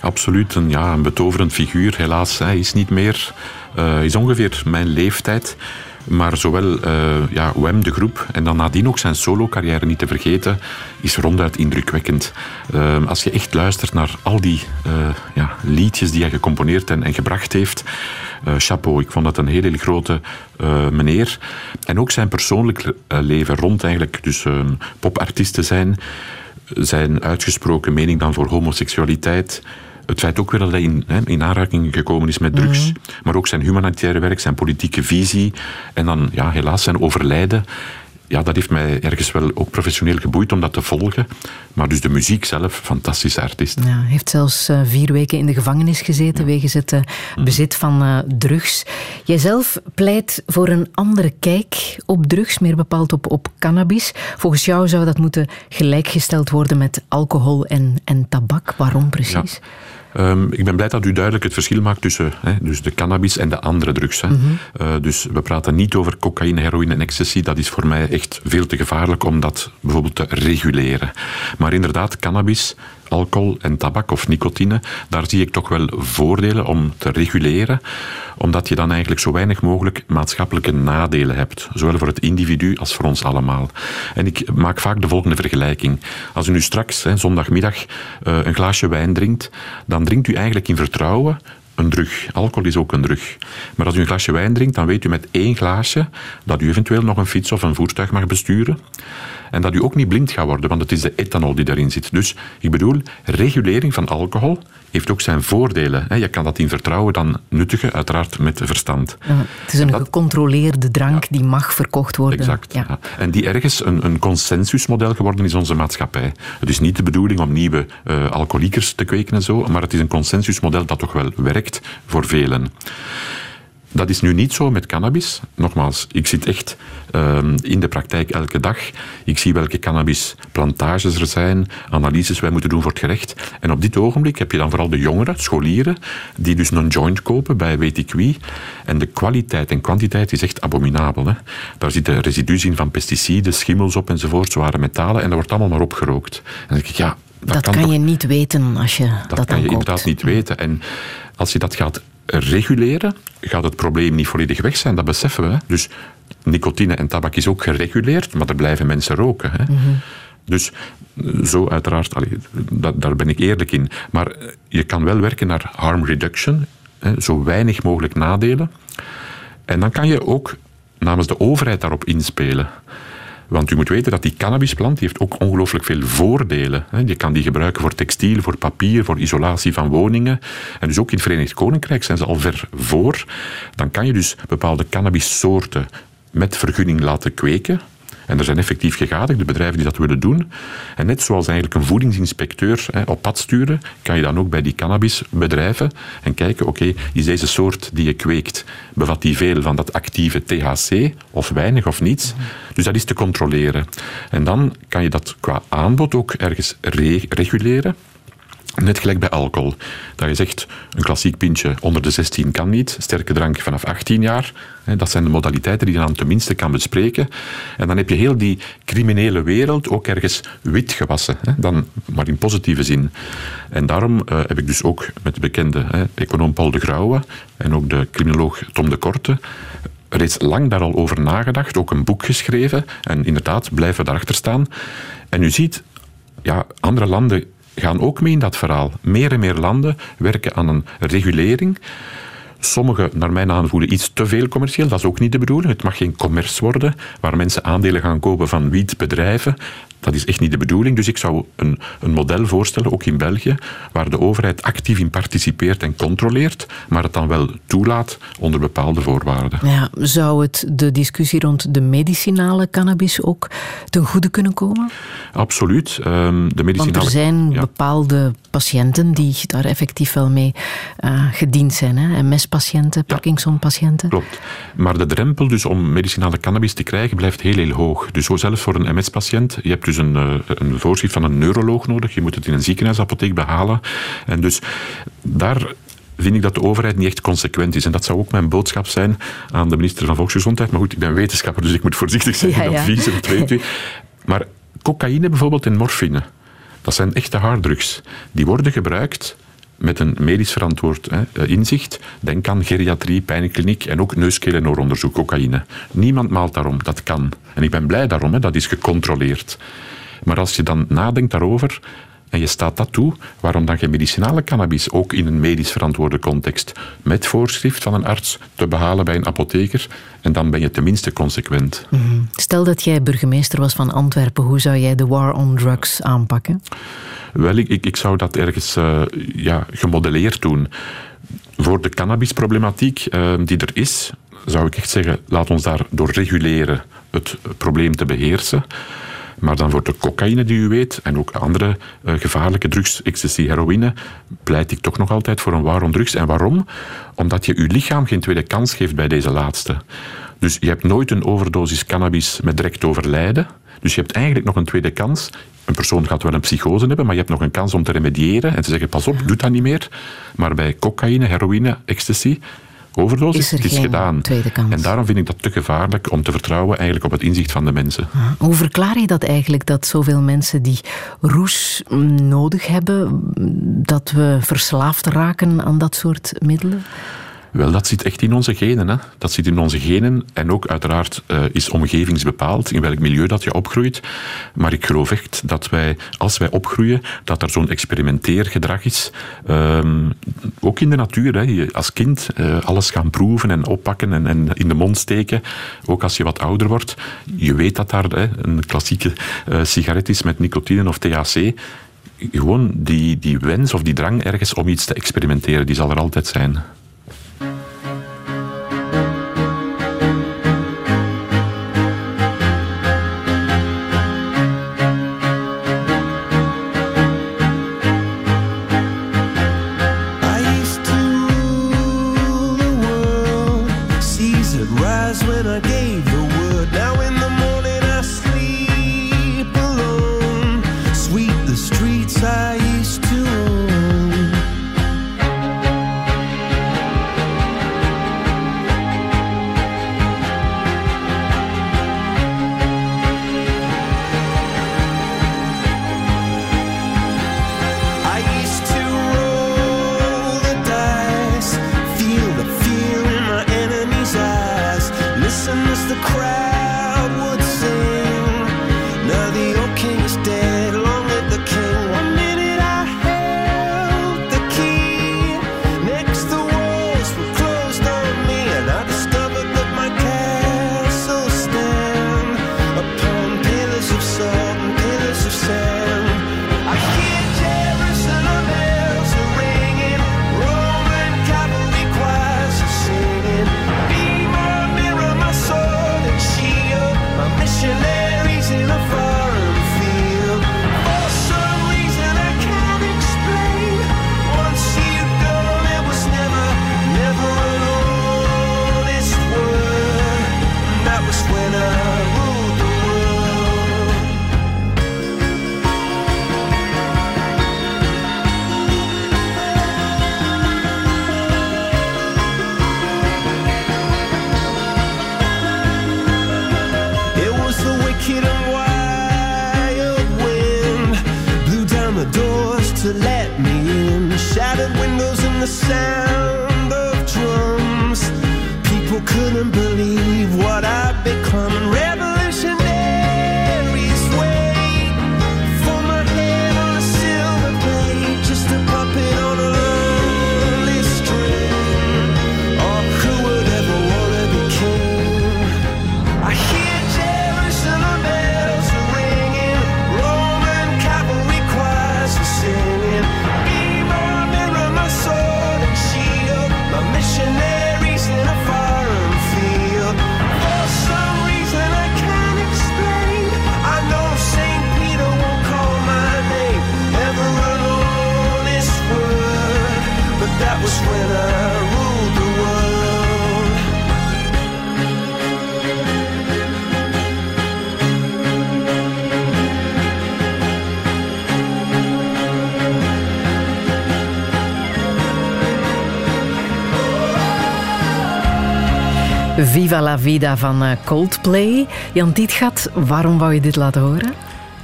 Absoluut, een, ja, een betoverend figuur. Helaas, hij is niet meer, uh, is ongeveer mijn leeftijd. Maar zowel eh, ja, Wem, de groep, en dan nadien ook zijn solo-carrière niet te vergeten, is ronduit indrukwekkend. Als je echt luistert naar al die ja, liedjes die hij gecomponeerd en, en gebracht heeft, eh, chapeau, ik vond dat een heel grote eh, meneer. En ook zijn persoonlijk eh, leven rond eigenlijk, dus eh, popartiest te zijn, zijn uitgesproken mening dan voor homoseksualiteit. Het feit ook weer dat hij in, in aanraking gekomen is met drugs. Maar ook zijn humanitaire werk, zijn politieke visie. En dan ja, helaas zijn overlijden. Ja, dat heeft mij ergens wel ook professioneel geboeid om dat te volgen. Maar dus de muziek zelf, fantastische artiest. Ja, hij heeft zelfs eh, vier weken in de gevangenis gezeten wegens het eh, bezit van eh, drugs. Jijzelf pleit voor een andere kijk op drugs, meer bepaald op, op cannabis. Volgens jou zou dat moeten gelijkgesteld worden met alcohol en, en tabak. Waarom precies? Ehm, ik ben blij dat u duidelijk het verschil maakt tussen hè, dus de cannabis en de andere drugs. Hè. Eh, dus we praten niet over cocaïne, heroïne en ecstasy. Dat is voor mij echt veel te gevaarlijk om dat bijvoorbeeld te reguleren. Maar inderdaad, cannabis, alcohol en tabak of nicotine, daar zie ik toch wel voordelen om te reguleren, omdat je dan eigenlijk zo weinig mogelijk maatschappelijke nadelen hebt, zowel voor het individu als voor ons allemaal. En ik maak vaak de volgende vergelijking. Als u nu straks, zondagmiddag, eh, een glaasje wijn drinkt, dan drinkt u eigenlijk in vertrouwen een drug. Alcohol is ook een drug. Maar als u een glasje wijn drinkt, dan weet u met één glaasje dat u eventueel nog een fiets of een voertuig mag besturen. En dat u ook niet blind gaat worden, want het is de ethanol die daarin zit. Dus ik bedoel, regulering van alcohol heeft ook zijn voordelen. hè. Je kan dat in vertrouwen dan nuttigen, uiteraard met verstand. Ja, het is een gecontroleerde drank die mag verkocht worden. Exact. Ja. En die ergens een, een consensusmodel geworden is onze maatschappij. Het is niet de bedoeling om nieuwe eh alcoholiekers te kweken en zo, maar het is een consensusmodel dat toch wel werkt voor velen. Dat is nu niet zo met cannabis. Nogmaals, ik zit echt ehm, in de praktijk elke dag. Ik zie welke cannabisplantages er zijn, analyses wij moeten doen voor het gerecht. En op dit ogenblik heb je dan vooral de jongeren, scholieren, die dus een joint kopen bij weet ik wie. En de kwaliteit en kwantiteit is echt abominabel. Hè? Daar zitten residu's in van pesticiden, schimmels op enzovoort, zware metalen. En dat wordt allemaal maar opgerookt. En dan denk ik, ja, dat, Dat, kan, kan, toch je niet weten als je dat, dat kan dan je koopt. inderdaad niet weten. En als je dat gaat reguleren, gaat het probleem niet volledig weg zijn. Dat beseffen we. Dus nicotine en tabak is ook gereguleerd, maar er blijven mensen roken. Hè. Dus eh, zo uiteraard, allee, dat, daar ben ik eerlijk in. Maar eh, je kan wel werken naar harm reduction, hè, zo weinig mogelijk nadelen. En dan kan je ook namens de overheid daarop inspelen. Want u moet weten dat die cannabisplant die heeft ook ongelooflijk veel voordelen. Je kan die gebruiken voor textiel, voor papier, voor isolatie van woningen. En dus ook in het Verenigd Koninkrijk zijn ze al ver voor. Dan kan je dus bepaalde cannabissoorten met vergunning laten kweken. En er zijn effectief gegadigde bedrijven die dat willen doen. En net zoals eigenlijk een voedingsinspecteur hè, op pad sturen, kan je dan ook bij die cannabisbedrijven en kijken, oké, is deze soort die je kweekt, bevat die veel van dat actieve THC, of weinig of niets? Dus dat is te controleren. En dan kan je dat qua aanbod ook ergens re- reguleren. Net gelijk bij alcohol. Dat je zegt, een klassiek pintje onder de 16 kan niet. Sterke drank vanaf 18 jaar. Dat zijn de modaliteiten die je dan tenminste kan bespreken. En dan heb je heel die criminele wereld ook ergens wit gewassen. Dan, maar in positieve zin. En daarom eh, heb ik dus ook met de bekende econoom Paul de Grauwe en ook de criminoloog Tom de Korte reeds lang daar al over nagedacht, ook een boek geschreven. En inderdaad, blijven daarachter staan. En u ziet, ja, andere landen gaan ook mee in dat verhaal. Meer en meer landen werken aan een regulering Sommige, naar mijn aanvoelen, iets te veel commercieel. Dat is ook niet de bedoeling. Het mag geen commerce worden, waar mensen aandelen gaan kopen van wietbedrijven. Dat is echt niet de bedoeling. Dus ik zou een, een model voorstellen, ook in België, waar de overheid actief in participeert en controleert, maar het dan wel toelaat onder bepaalde voorwaarden. Ja, zou het de discussie rond de medicinale cannabis ook ten goede kunnen komen? Absoluut. Ehm, de medicinale... Want er zijn ja. bepaalde patiënten die daar effectief wel mee eh, gediend zijn. Hè? MS-patiënten, Parkinson-patiënten. Klopt. Maar de drempel dus om medicinale cannabis te krijgen blijft heel, heel hoog. Dus zo zelfs voor een MS-patiënt, je hebt dus een, eh, een voorschrift van een neuroloog nodig. Je moet het in een ziekenhuisapotheek behalen. En dus daar vind ik dat de overheid niet echt consequent is. En dat zou ook mijn boodschap zijn aan de minister van Volksgezondheid. Maar goed, ik ben wetenschapper, dus ik moet voorzichtig zijn Ja, in ja. adviezen. dat weet u. Maar cocaïne bijvoorbeeld en morfine, dat zijn echte harddrugs. Die worden gebruikt met een medisch verantwoord hè, eh, inzicht. Denk aan geriatrie, pijnkliniek en ook neus-, keel- en ooronderzoek, cocaïne. Niemand maalt daarom, dat kan. En ik ben blij daarom, hè, dat is gecontroleerd. Maar als je dan nadenkt daarover en je staat dat toe, waarom dan geen medicinale cannabis ook in een medisch verantwoorde context met voorschrift van een arts te behalen bij een apotheker en dan ben je tenminste consequent. Stel dat jij burgemeester was van Antwerpen, hoe zou jij de war on drugs aanpakken? Wel, ik, ik, ik zou dat ergens eh, ja, gemodelleerd doen. Voor de cannabisproblematiek eh, die er is, zou ik echt zeggen, laat ons daar door reguleren het probleem te beheersen. Maar dan voor de cocaïne die u weet, en ook andere eh, gevaarlijke drugs, ecstasy, heroïne, pleit ik toch nog altijd voor een war on drugs. En waarom? Omdat je uw lichaam geen tweede kans geeft bij deze laatste. Dus je hebt nooit een overdosis cannabis met direct overlijden. Dus je hebt eigenlijk nog een tweede kans. Een persoon gaat wel een psychose hebben, maar je hebt nog een kans om te remediëren en te zeggen: pas op, doe dat niet meer. Maar bij cocaïne, heroïne, ecstasy, overdosis, Is er het is geen gedaan. tweede kans. En daarom vind ik dat te gevaarlijk om te vertrouwen eigenlijk op het inzicht van de mensen. Hoe verklaar je dat eigenlijk, dat zoveel mensen die roes mm, nodig hebben, mm, dat we verslaafd raken aan dat soort middelen? Wel, dat zit echt in onze genen. Hè? Dat zit in onze genen. En ook uiteraard eh, is omgevingsbepaald, in welk milieu dat je opgroeit. Maar ik geloof echt dat wij, als wij opgroeien, dat er zo'n experimenteergedrag is. Ehm, ook in de natuur. Hè? Als kind eh, alles gaan proeven en oppakken en, en in de mond steken. Ook als je wat ouder wordt. Je weet dat daar hè, een klassieke eh, sigaret is met nicotine of THC. Gewoon die, die wens of die drang ergens om iets te experimenteren, die zal er altijd zijn. Couldn't believe what I'd become. Viva la vida van eh, Coldplay. Jan Tietgat, waarom wou je dit laten horen?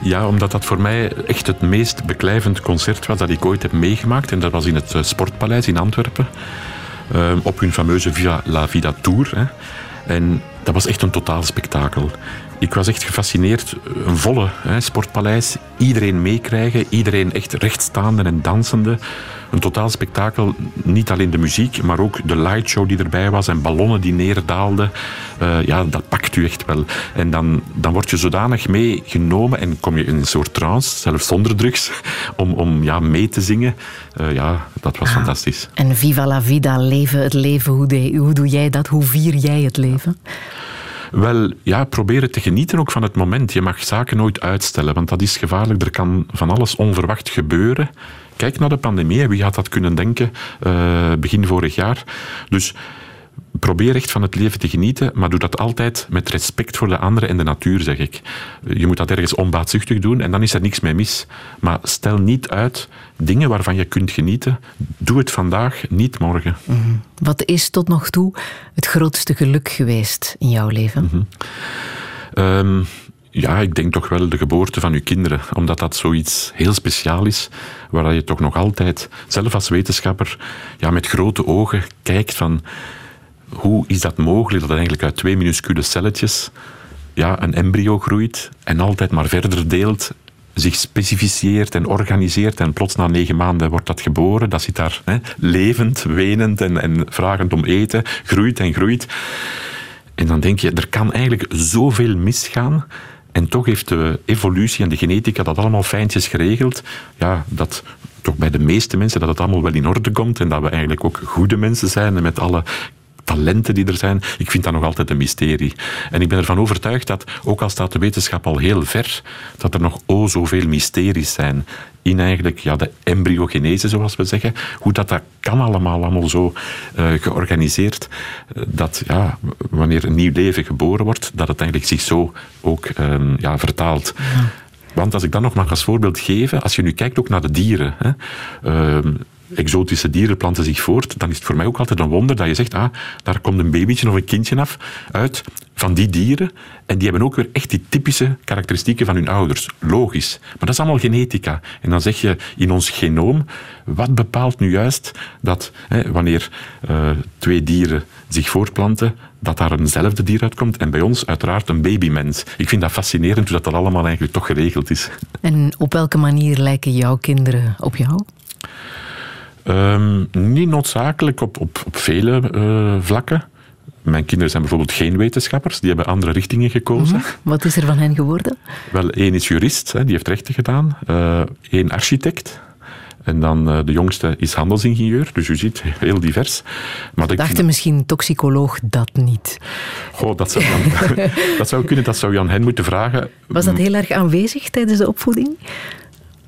Ja, omdat dat voor mij echt het meest beklijvend concert was dat ik ooit heb meegemaakt. En dat was in het eh, Sportpaleis in Antwerpen. Eh, op hun fameuze Viva la Vida Tour. En dat was echt een totaal spektakel. Ik was echt gefascineerd. Een volle hè, sportpaleis. Iedereen meekrijgen. Iedereen echt rechtstaande en dansende. Een totaal spektakel. Niet alleen de muziek, maar ook de lightshow die erbij was. En ballonnen die neerdaalden. Eh, ja, dat pakt u echt wel. En dan, dan word je zodanig meegenomen en kom je in een soort trance, zelfs zonder drugs, om, om ja, mee te zingen. Eh, ja, dat was fantastisch. En Viva la vida, leven het leven. Hoe, de- hoe doe jij dat? Hoe vier jij het leven? Wel, ja, proberen te genieten ook van het moment. Je mag zaken nooit uitstellen, want dat is gevaarlijk. Er kan van alles onverwacht gebeuren. Kijk naar de pandemie, wie had dat kunnen denken eh, begin vorig jaar? Dus probeer echt van het leven te genieten, maar doe dat altijd met respect voor de anderen en de natuur, zeg ik. Je moet dat ergens onbaatzuchtig doen en dan is er niks mee mis. Maar stel niet uit dingen waarvan je kunt genieten. Doe het vandaag, niet morgen. Wat is tot nog toe het grootste geluk geweest in jouw leven? Ehm, ja, ik denk toch wel de geboorte van uw kinderen. Omdat dat zoiets heel speciaal is. Waar je toch nog altijd, zelf als wetenschapper, ja, met grote ogen kijkt van... Hoe is dat mogelijk dat eigenlijk uit twee minuscule celletjes ja, een embryo groeit en altijd maar verder deelt, zich specificeert en organiseert en plots na negen maanden wordt dat geboren. Dat zit daar hè, levend, wenend en, en vragend om eten, groeit en groeit. En dan denk je, er kan eigenlijk zoveel misgaan. En toch heeft de evolutie en de genetica dat allemaal fijntjes geregeld. Ja, dat toch bij de meeste mensen dat het allemaal wel in orde komt. En dat we eigenlijk ook goede mensen zijn. Met alle talenten die er zijn. Ik vind dat nog altijd een mysterie. En ik ben ervan overtuigd dat, ook al staat de wetenschap al heel ver, dat er nog o zoveel mysteries zijn in eigenlijk ja, de embryogenese, zoals we zeggen. Hoe dat, dat kan allemaal, allemaal zo eh, georganiseerd, eh, dat ja, wanneer een nieuw leven geboren wordt, dat het eigenlijk zich zo ook ehm, ja, vertaalt. Want als ik dat nog mag als voorbeeld geven, als je nu kijkt ook naar de dieren, hè, ehm, exotische dieren planten zich voort, dan is het voor mij ook altijd een wonder dat je zegt, ah, daar komt een babytje of een kindje af uit van die dieren en die hebben ook weer echt die typische karakteristieken van hun ouders. Logisch. Maar dat is allemaal genetica. En dan zeg je in ons genoom, wat bepaalt nu juist dat hè, wanneer eh, twee dieren zich voortplanten, dat daar eenzelfde dier uitkomt en bij ons uiteraard een babymens. Ik vind dat fascinerend hoe dat, dat allemaal eigenlijk toch geregeld is. En op welke manier lijken jouw kinderen op jou? Ehm, niet noodzakelijk op, op, op vele eh, vlakken. Mijn kinderen zijn bijvoorbeeld geen wetenschappers, die hebben andere richtingen gekozen. Wat is er van hen geworden? Wel, één is jurist, hè, die heeft rechten gedaan. Eh, één architect. En dan eh, de jongste is handelsingenieur, dus u ziet, heel divers. Maar ik Dachten vind- misschien toxicoloog dat niet. Goh, dat, zou Jan, dat zou kunnen, dat zou je aan hen moeten vragen. Was dat heel erg aanwezig tijdens de opvoeding?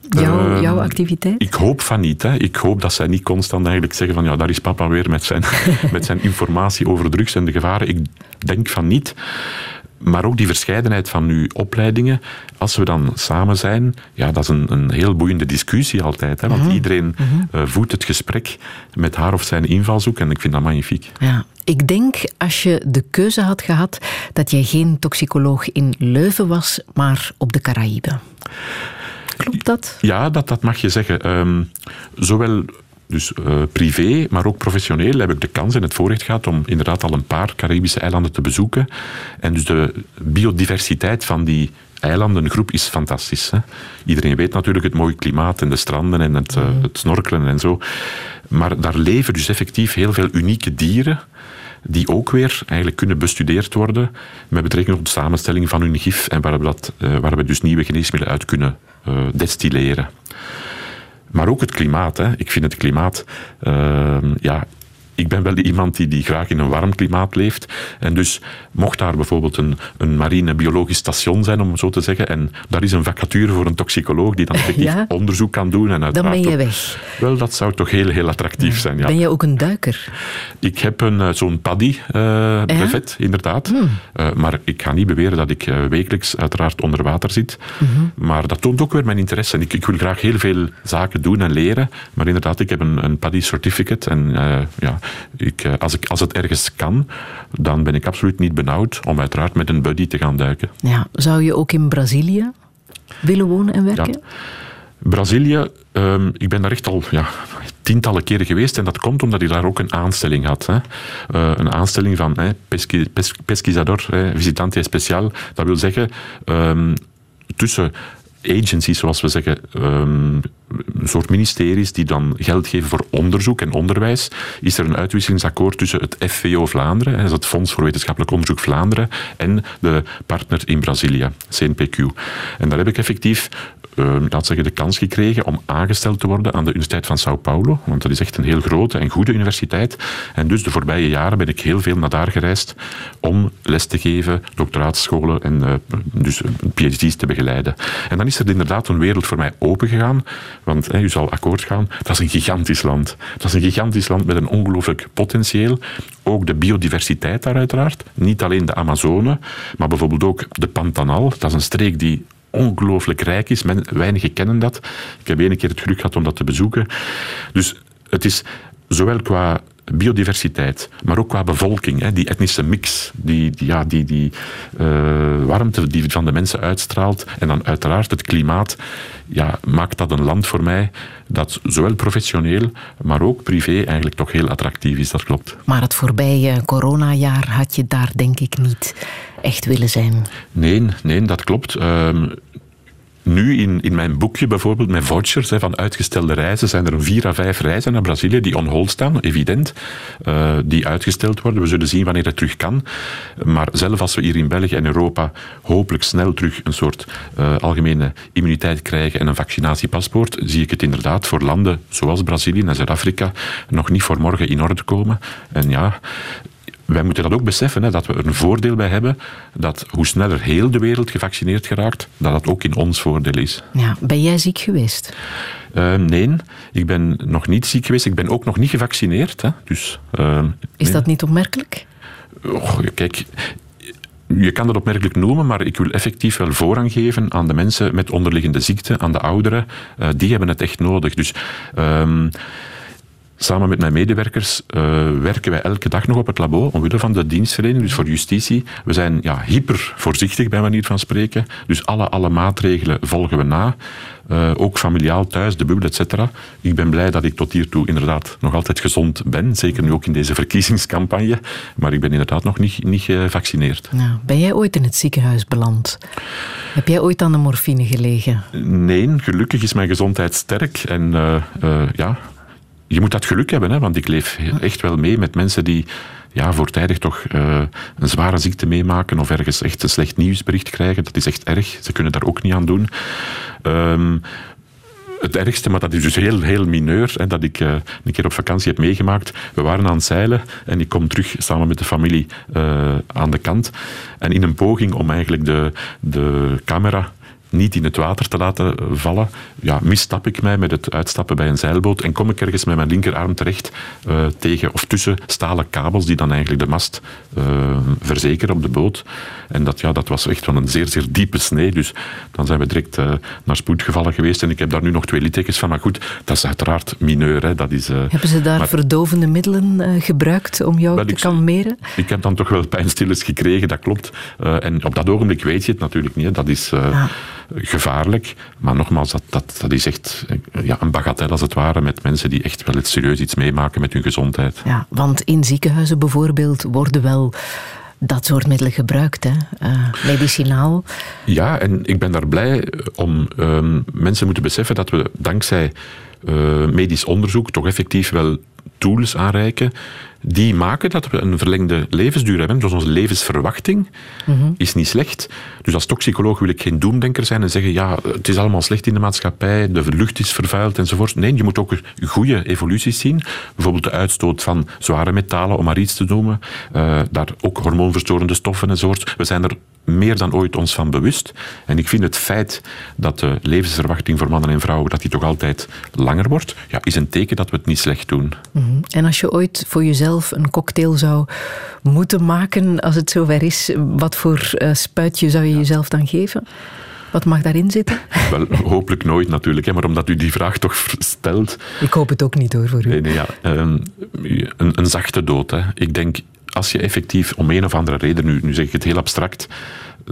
Jouw, Ehm, jouw activiteit? Ik hoop van niet. Hè. Ik hoop dat zij niet constant eigenlijk zeggen van ja, daar is papa weer met zijn, met zijn informatie over drugs en de gevaren. Ik denk van niet. Maar ook die verscheidenheid van uw opleidingen, als we dan samen zijn, ja, dat is een, een heel boeiende discussie altijd. Hè, want iedereen eh, voedt het gesprek met haar of zijn invalshoek en ik vind dat magnifiek. Ja. Ik denk, als je de keuze had gehad, dat jij geen toxicoloog in Leuven was, maar op de Caraïben. Klopt dat? Ja, dat, dat mag je zeggen. Ehm, zowel dus, eh, privé, maar ook professioneel heb ik de kans en het voorrecht gehad om inderdaad al een paar Caribische eilanden te bezoeken. En dus de biodiversiteit van die eilandengroep is fantastisch. Hè? Iedereen weet natuurlijk het mooie klimaat en de stranden en het, eh, het snorkelen en zo. Maar daar leven dus effectief heel veel unieke dieren die ook weer eigenlijk kunnen bestudeerd worden met betrekking op de samenstelling van hun gif en waar we, dat, eh, waar we dus nieuwe geneesmiddelen uit kunnen eh, destilleren. Maar ook het klimaat. Hè. Ik vind het klimaat... eh, ja, ik ben wel iemand die, die graag in een warm klimaat leeft. En dus mocht daar bijvoorbeeld een, een marine biologisch station zijn, om het zo te zeggen, en daar is een vacature voor een toxicoloog die dan effectief Ja. onderzoek kan doen. En Dan ben je ook- weg. Wel, dat zou toch heel, heel attractief zijn. Ja. Ben je ook een duiker? Ik heb een, eh, zo'n paddy-brevet, inderdaad. Eh, maar ik ga niet beweren dat ik eh, wekelijks uiteraard onder water zit. Maar dat toont ook weer mijn interesse. En ik, ik wil graag heel veel zaken doen en leren. Maar inderdaad, ik heb een, een paddy-certificate. En eh, ja, ik, eh, als, ik, als het ergens kan, dan ben ik absoluut niet benauwd om uiteraard met een buddy te gaan duiken. Ja, zou je ook in Brazilië willen wonen en werken? Brazilië, ehm, ik ben daar echt al ja, tientallen keren geweest en dat komt omdat ik daar ook een aanstelling had. Hè. Eh, een aanstelling van hè, pesqui, pes, pesquisador, hè, visitante especial. Dat wil zeggen, ehm, tussen agencies, zoals we zeggen, ehm, een soort ministeries die dan geld geven voor onderzoek en onderwijs, is er een uitwisselingsakkoord tussen het FVO Vlaanderen, dat is het Fonds voor Wetenschappelijk Onderzoek Vlaanderen, en de partner in Brazilië, CNPq. En daar heb ik effectief laat zeggen, de kans gekregen om aangesteld te worden aan de Universiteit van Sao Paulo. Want dat is echt een heel grote en goede universiteit. En dus de voorbije jaren ben ik heel veel naar daar gereisd om les te geven, doctoraatscholen en uh, dus PhD's te begeleiden. En dan is er inderdaad een wereld voor mij opengegaan. Want u zal akkoord gaan, dat is een gigantisch land. Dat is een gigantisch land met een ongelooflijk potentieel. Ook de biodiversiteit daar uiteraard. Niet alleen de Amazone, maar bijvoorbeeld ook de Pantanal. Dat is een streek die ongelooflijk rijk is. Men, weinigen kennen dat. Ik heb één keer het geluk gehad om dat te bezoeken. Dus het is zowel qua biodiversiteit, maar ook qua bevolking, hè, die etnische mix, die, die, ja, die, die uh, warmte die van de mensen uitstraalt. En dan uiteraard het klimaat, ja, maakt dat een land voor mij dat zowel professioneel, maar ook privé eigenlijk toch heel attractief is, dat klopt. Maar het voorbije coronajaar had je daar denk ik niet echt willen zijn. Nee, nee dat klopt. Uh, nu in, in mijn boekje bijvoorbeeld, met vouchers van uitgestelde reizen, zijn er vier à vijf reizen naar Brazilië die on hold staan, evident, uh, die uitgesteld worden. We zullen zien wanneer het terug kan. Maar zelf als we hier in België en Europa hopelijk snel terug een soort uh, algemene immuniteit krijgen en een vaccinatiepaspoort, zie ik het inderdaad voor landen zoals Brazilië en Zuid-Afrika nog niet voor morgen in orde komen. En ja, wij moeten dat ook beseffen, hè, dat we er een voordeel bij hebben, dat hoe sneller heel de wereld gevaccineerd geraakt, dat dat ook in ons voordeel is. Ja, ben jij ziek geweest? Uh, nee, ik ben nog niet ziek geweest. Ik ben ook nog niet gevaccineerd. Hè, dus, uh, is nee. dat niet opmerkelijk? Oh, kijk, je kan dat opmerkelijk noemen, maar ik wil effectief wel voorrang geven aan de mensen met onderliggende ziekte, aan de ouderen. Uh, die hebben het echt nodig. Dus... Um, Samen met mijn medewerkers uh, werken wij elke dag nog op het labo, omwille van de dienstverlening, dus voor justitie. We zijn ja, hyper voorzichtig, bij manier van spreken. Dus alle, alle maatregelen volgen we na. Uh, ook familiaal thuis, de bubbel, et cetera. Ik ben blij dat ik tot hiertoe inderdaad nog altijd gezond ben. Zeker nu ook in deze verkiezingscampagne. Maar ik ben inderdaad nog niet, niet gevaccineerd. Nou, ben jij ooit in het ziekenhuis beland? Heb jij ooit aan de morfine gelegen? Nee, gelukkig is mijn gezondheid sterk. En uh, ja, je moet dat geluk hebben, hè, want ik leef echt wel mee met mensen die ja, voortijdig toch uh, een zware ziekte meemaken of ergens echt een slecht nieuwsbericht krijgen. Dat is echt erg. Ze kunnen daar ook niet aan doen. Um, het ergste, maar dat is dus heel, heel mineur, hè, dat ik uh, een keer op vakantie heb meegemaakt. We waren aan het zeilen en ik kom terug samen met de familie uh, aan de kant. En in een poging om eigenlijk de, de camera niet in het water te laten vallen, ja, misstap ik mij met het uitstappen bij een zeilboot en kom ik ergens met mijn linkerarm terecht uh, tegen of tussen stalen kabels die dan eigenlijk de mast uh, verzekeren op de boot. En dat, ja, dat was echt van een zeer, zeer diepe snee. Dus dan zijn we direct uh, naar spoedgevallen geweest en ik heb daar nu nog twee littekens van. Maar goed, dat is uiteraard mineur. Hè. Dat is, Hebben ze daar maar, verdovende middelen gebruikt om jou te kalmeren? Ik heb dan toch wel pijnstillers gekregen, dat klopt. en op dat ogenblik weet je het natuurlijk niet. Hè. Dat is... gevaarlijk. Maar nogmaals, dat, dat, dat is echt ja, een bagatel als het ware met mensen die echt wel het serieus iets meemaken met hun gezondheid. Ja, want in ziekenhuizen bijvoorbeeld worden wel dat soort middelen gebruikt, hè? Uh, medicinaal. Ja, en ik ben daar blij om. Um, mensen moeten beseffen dat we dankzij uh, medisch onderzoek toch effectief wel tools aanreiken die maken dat we een verlengde levensduur hebben. Dus onze levensverwachting mm-hmm. is niet slecht. Dus als toxicoloog wil ik geen doemdenker zijn en zeggen ja, het is allemaal slecht in de maatschappij, de lucht is vervuild enzovoort. Nee, je moet ook goede evoluties zien. Bijvoorbeeld de uitstoot van zware metalen, om maar iets te noemen. Uh, daar ook hormoonverstorende stoffen enzovoort. We zijn er meer dan ooit ons van bewust. En ik vind het feit dat de levensverwachting voor mannen en vrouwen dat die toch altijd langer wordt, ja, is een teken dat we het niet slecht doen. Mm-hmm. En als je ooit voor jezelf een cocktail zou moeten maken als het zover is, wat voor uh, spuitje zou je jezelf dan geven? Wat mag daarin zitten? Wel, hopelijk nooit natuurlijk, hè, maar omdat u die vraag toch stelt. Ik hoop het ook niet hoor voor u. Nee, nee, ja, ehm, een, een zachte dood. Hè. Ik denk, als je effectief om een of andere reden, nu, nu zeg ik het heel abstract,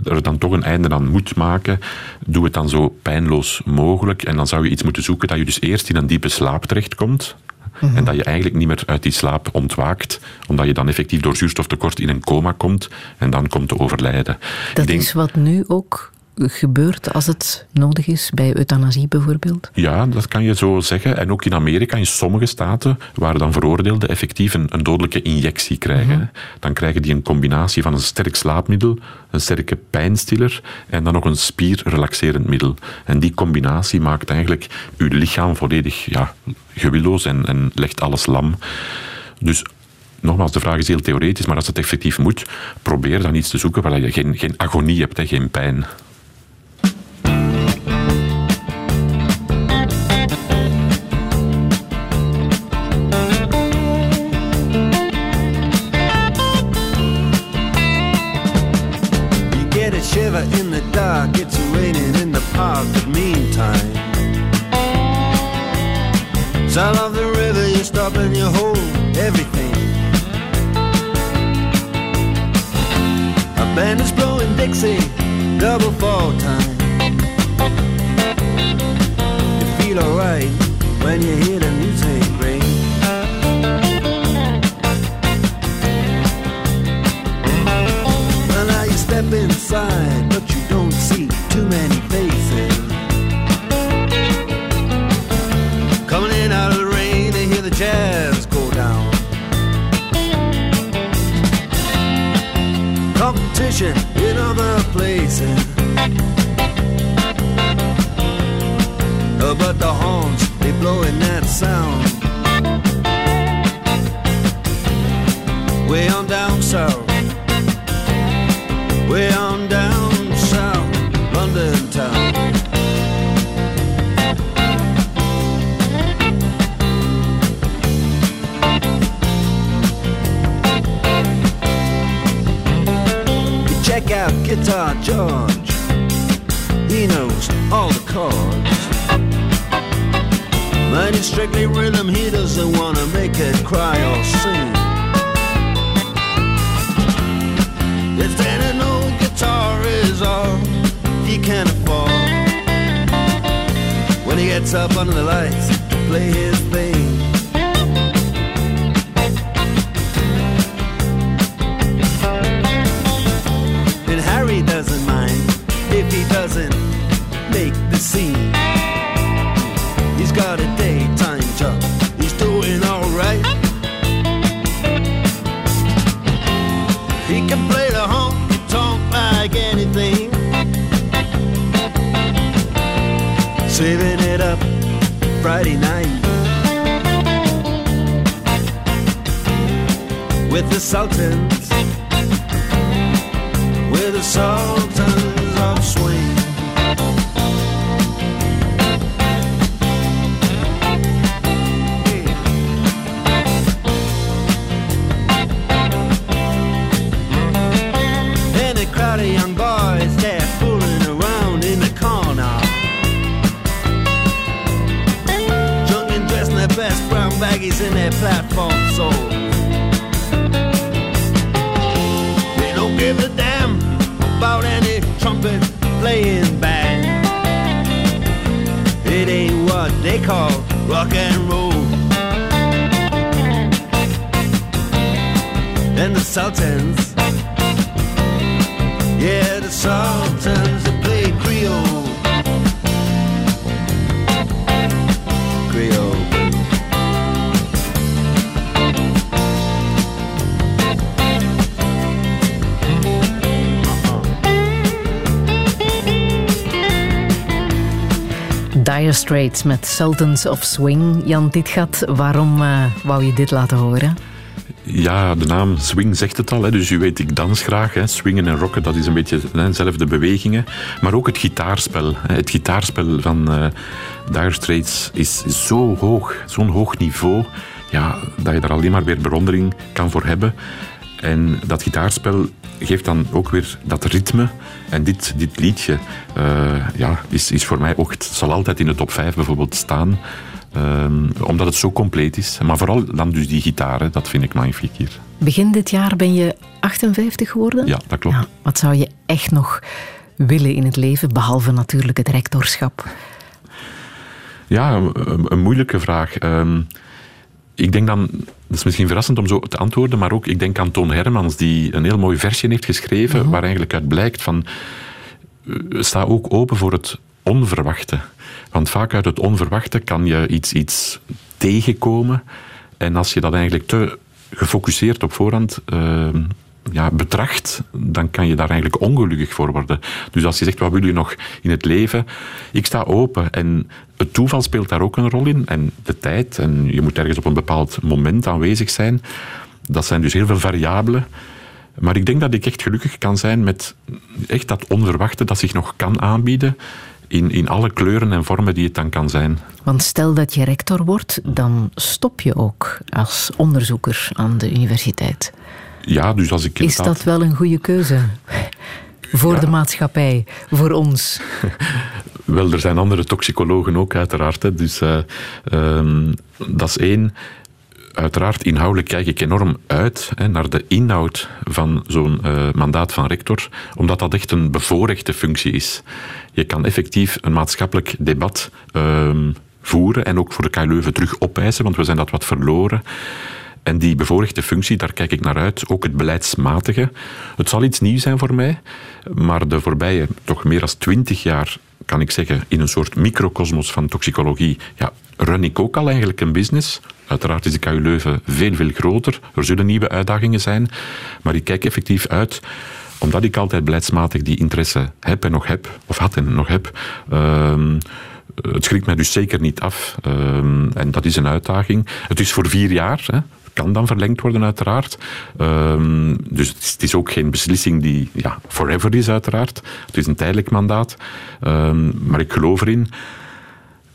er dan toch een einde aan moet maken, doe het dan zo pijnloos mogelijk. En dan zou je iets moeten zoeken dat je dus eerst in een diepe slaap terechtkomt. En dat je eigenlijk niet meer uit die slaap ontwaakt, omdat je dan effectief door zuurstoftekort in een coma komt en dan komt te overlijden. Dat denk- is wat nu ook gebeurt als het nodig is, bij euthanasie bijvoorbeeld. Ja, dat kan je zo zeggen. En ook in Amerika, in sommige staten, waar dan veroordeelden effectief een, een dodelijke injectie krijgen. hè. Dan krijgen die een combinatie van een sterk slaapmiddel, een sterke pijnstiller en dan nog een spierrelaxerend middel. En die combinatie maakt eigenlijk uw lichaam volledig ja, gewilloos en, en legt alles lam. Dus nogmaals, de vraag is heel theoretisch, maar als het effectief moet, probeer dan iets te zoeken waar je geen, geen agonie hebt, hè, geen pijn. Dark, it's raining in the park, but meantime. Sound of the river, you stop and you hold everything. A band is blowing Dixie, double fall time. You feel alright when you hear the music ring. Well, now you step inside, but Competition in other places. Uh, But the horns, they blowing that sound. Way on down south. Way on Guitar George. He knows all the chords. But it's strictly rhythm, he doesn't wanna make it cry or sing. If an old guitar is all he can afford When he gets up under the lights play his thing Saving it up Friday night. With the Sultans, with the Sultans Sultans yeah, the Sultans that play Creole. Creole. Dire Straits met Sultans of Swing. Jan Ditgat, waarom eh, wou je dit laten horen? Ja, de naam swing zegt het al. Hè. Dus u weet, ik dans graag. Hè. Swingen en rocken, dat is een beetje dezelfde bewegingen. Maar ook het gitaarspel. Hè. Het gitaarspel van eh Dire Straits is zo hoog, zo'n hoog niveau, ja, dat je daar alleen maar weer bewondering kan voor hebben. En dat gitaarspel geeft dan ook weer dat ritme. En dit, dit liedje eh, ja, is, is voor mij ook, zal altijd in de top 5 bijvoorbeeld staan. Ehm, omdat het zo compleet is. Maar vooral dan dus die gitaren, dat vind ik magnifiek hier. Begin dit jaar ben je 58 geworden? Ja, dat klopt. Ja, wat zou je echt nog willen in het leven, behalve natuurlijk het rectorschap? Ja, een, een moeilijke vraag. Ehm, ik denk dan, dat is misschien verrassend om zo te antwoorden, maar ook ik denk aan Toon Hermans, die een heel mooi versje heeft geschreven, waar eigenlijk uit blijkt van, eh, sta ook open voor het onverwachte. Want vaak uit het onverwachte kan je iets, iets tegenkomen. En als je dat eigenlijk te gefocust op voorhand ehm, ja, betracht, dan kan je daar eigenlijk ongelukkig voor worden. Dus als je zegt, wat wil je nog in het leven? Ik sta open en het toeval speelt daar ook een rol in. En de tijd, en je moet ergens op een bepaald moment aanwezig zijn. Dat zijn dus heel veel variabelen. Maar ik denk dat ik echt gelukkig kan zijn met echt dat onverwachte dat zich nog kan aanbieden. In, in alle kleuren en vormen die het dan kan zijn. Want stel dat je rector wordt, dan stop je ook als onderzoeker aan de universiteit. Ja, dus als ik Is dat wel een goede keuze? Voor de maatschappij, voor ons. Wel, er zijn andere toxicologen ook, uiteraard. Hè. Dus eh, ehm, dat is één. Uiteraard, inhoudelijk kijk ik enorm uit hè, naar de inhoud van zo'n eh, mandaat van rector, omdat dat echt een bevoorrechte functie is. Je kan effectief een maatschappelijk debat ehm, voeren en ook voor de KU Leuven terug opeisen, want we zijn dat wat verloren. En die bevoorrechte functie, daar kijk ik naar uit. Ook het beleidsmatige. Het zal iets nieuws zijn voor mij, maar de voorbije toch meer dan twintig jaar, kan ik zeggen, in een soort microcosmos van toxicologie, ja, run ik ook al eigenlijk een business. Uiteraard is de KU Leuven veel, veel groter. Er zullen nieuwe uitdagingen zijn, maar ik kijk effectief uit omdat ik altijd beleidsmatig die interesse heb en nog heb, of had en nog heb, ehm, het schrikt mij dus zeker niet af. Ehm, en dat is een uitdaging. Het is voor vier jaar. Hè. Kan dan verlengd worden, uiteraard. Ehm, dus het is, ook geen beslissing die ja, forever is, uiteraard. Het is een tijdelijk mandaat. Maar ik geloof erin.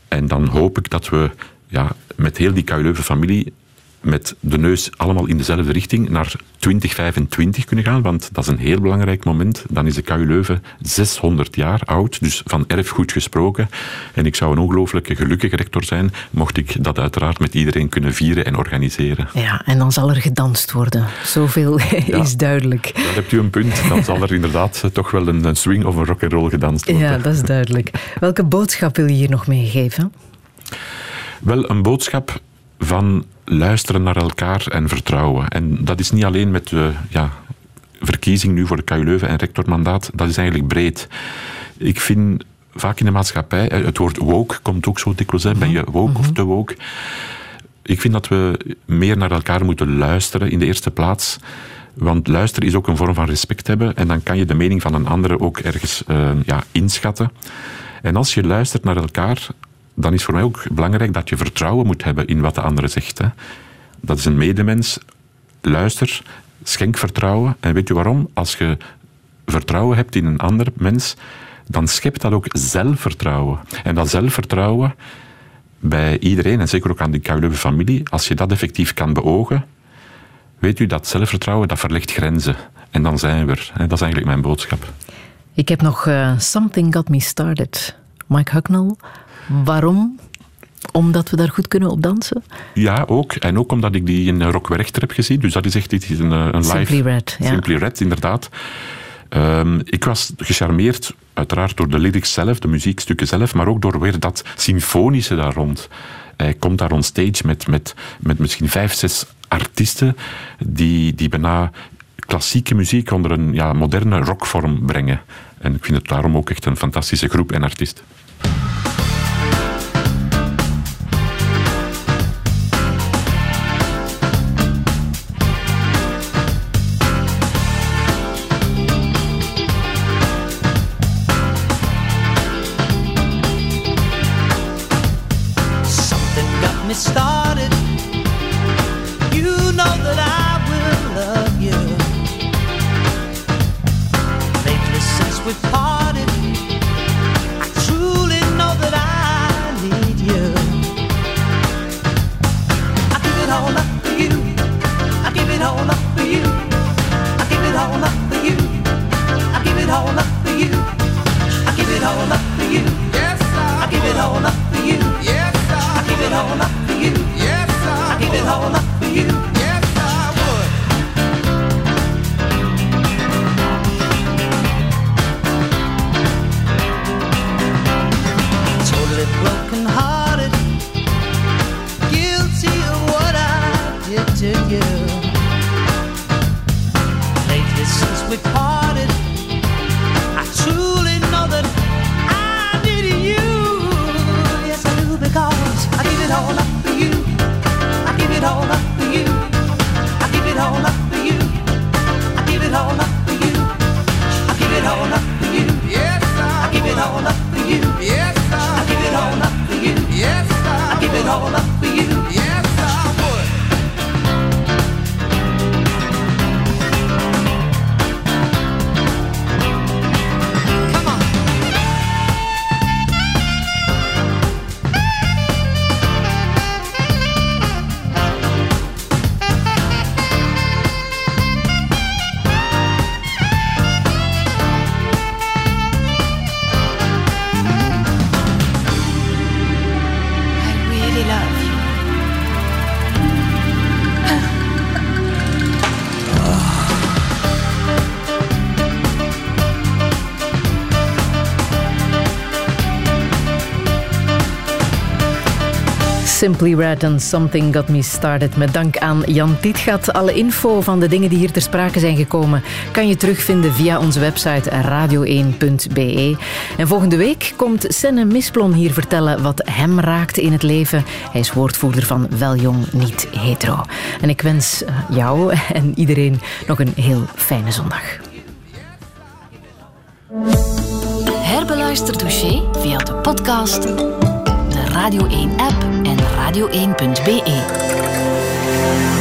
En dan hoop ik dat we ja, met heel die KU Leuven-familie met de neus allemaal in dezelfde richting naar 2025 kunnen gaan, want dat is een heel belangrijk moment. Dan is de KU Leuven 600 jaar oud, dus van erfgoed gesproken. En ik zou een ongelooflijke gelukkige rector zijn, mocht ik dat uiteraard met iedereen kunnen vieren en organiseren. Ja, en dan zal er gedanst worden. Zoveel is duidelijk. Dan hebt u een punt, dan zal er inderdaad eh, toch wel een, swing of een rock'n'roll gedanst worden. Ja, dat is duidelijk. Welke boodschap wil je hier nog meegeven? Wel een boodschap van luisteren naar elkaar en vertrouwen. En dat is niet alleen met de ja, verkiezing nu voor de KU Leuven en rectormandaat, dat is eigenlijk breed. Ik vind vaak in de maatschappij, eh, het woord woke komt ook zo dikwijls, hè, ben je woke of te woke? Ik vind dat we meer naar elkaar moeten luisteren in de eerste plaats. Want luisteren is ook een vorm van respect hebben. En dan kan je de mening van een andere ook ergens eh, ja, inschatten. En als je luistert naar elkaar, dan is voor mij ook belangrijk dat je vertrouwen moet hebben in wat de andere zegt. Dat is een medemens. Luister, schenk vertrouwen. En weet je waarom? Als je vertrouwen hebt in een ander mens, dan schept dat ook zelfvertrouwen. En dat zelfvertrouwen bij iedereen, en zeker ook aan de KU familie, als je dat effectief kan beogen, weet u dat zelfvertrouwen, dat verlegt grenzen. En dan zijn we er. Dat is eigenlijk mijn boodschap. Ik heb nog eh, Something Got Me Started. Mike Hucknall. Waarom? Omdat we daar goed kunnen op dansen? Ja, ook. En ook omdat ik die in Rock Werchter heb gezien. Dus dat is echt is een, een live... Simply Red, ja. Simply Red, inderdaad. Ehm, ik was gecharmeerd, uiteraard door de lyrics zelf, de muziekstukken zelf, maar ook door weer dat symfonische daar rond. Hij komt daar on stage met, met, met misschien vijf, zes artiesten die, die bijna klassieke muziek onder een ja, moderne rockvorm brengen. En ik vind het daarom ook echt een fantastische groep en artiest. Simply Red and Something Got Me Started. Met dank aan Jan Tietgat. Alle info van de dingen die hier ter sprake zijn gekomen kan je terugvinden via onze website radio1.be. En volgende week komt Senne Misplon hier vertellen wat hem raakt in het leven. Hij is woordvoerder van Wel Jong Niet Hetero. En ik wens eh, jou en iedereen nog een heel fijne zondag. Herbeluister Douché via de podcast, de Radio 1-app en radio1.be.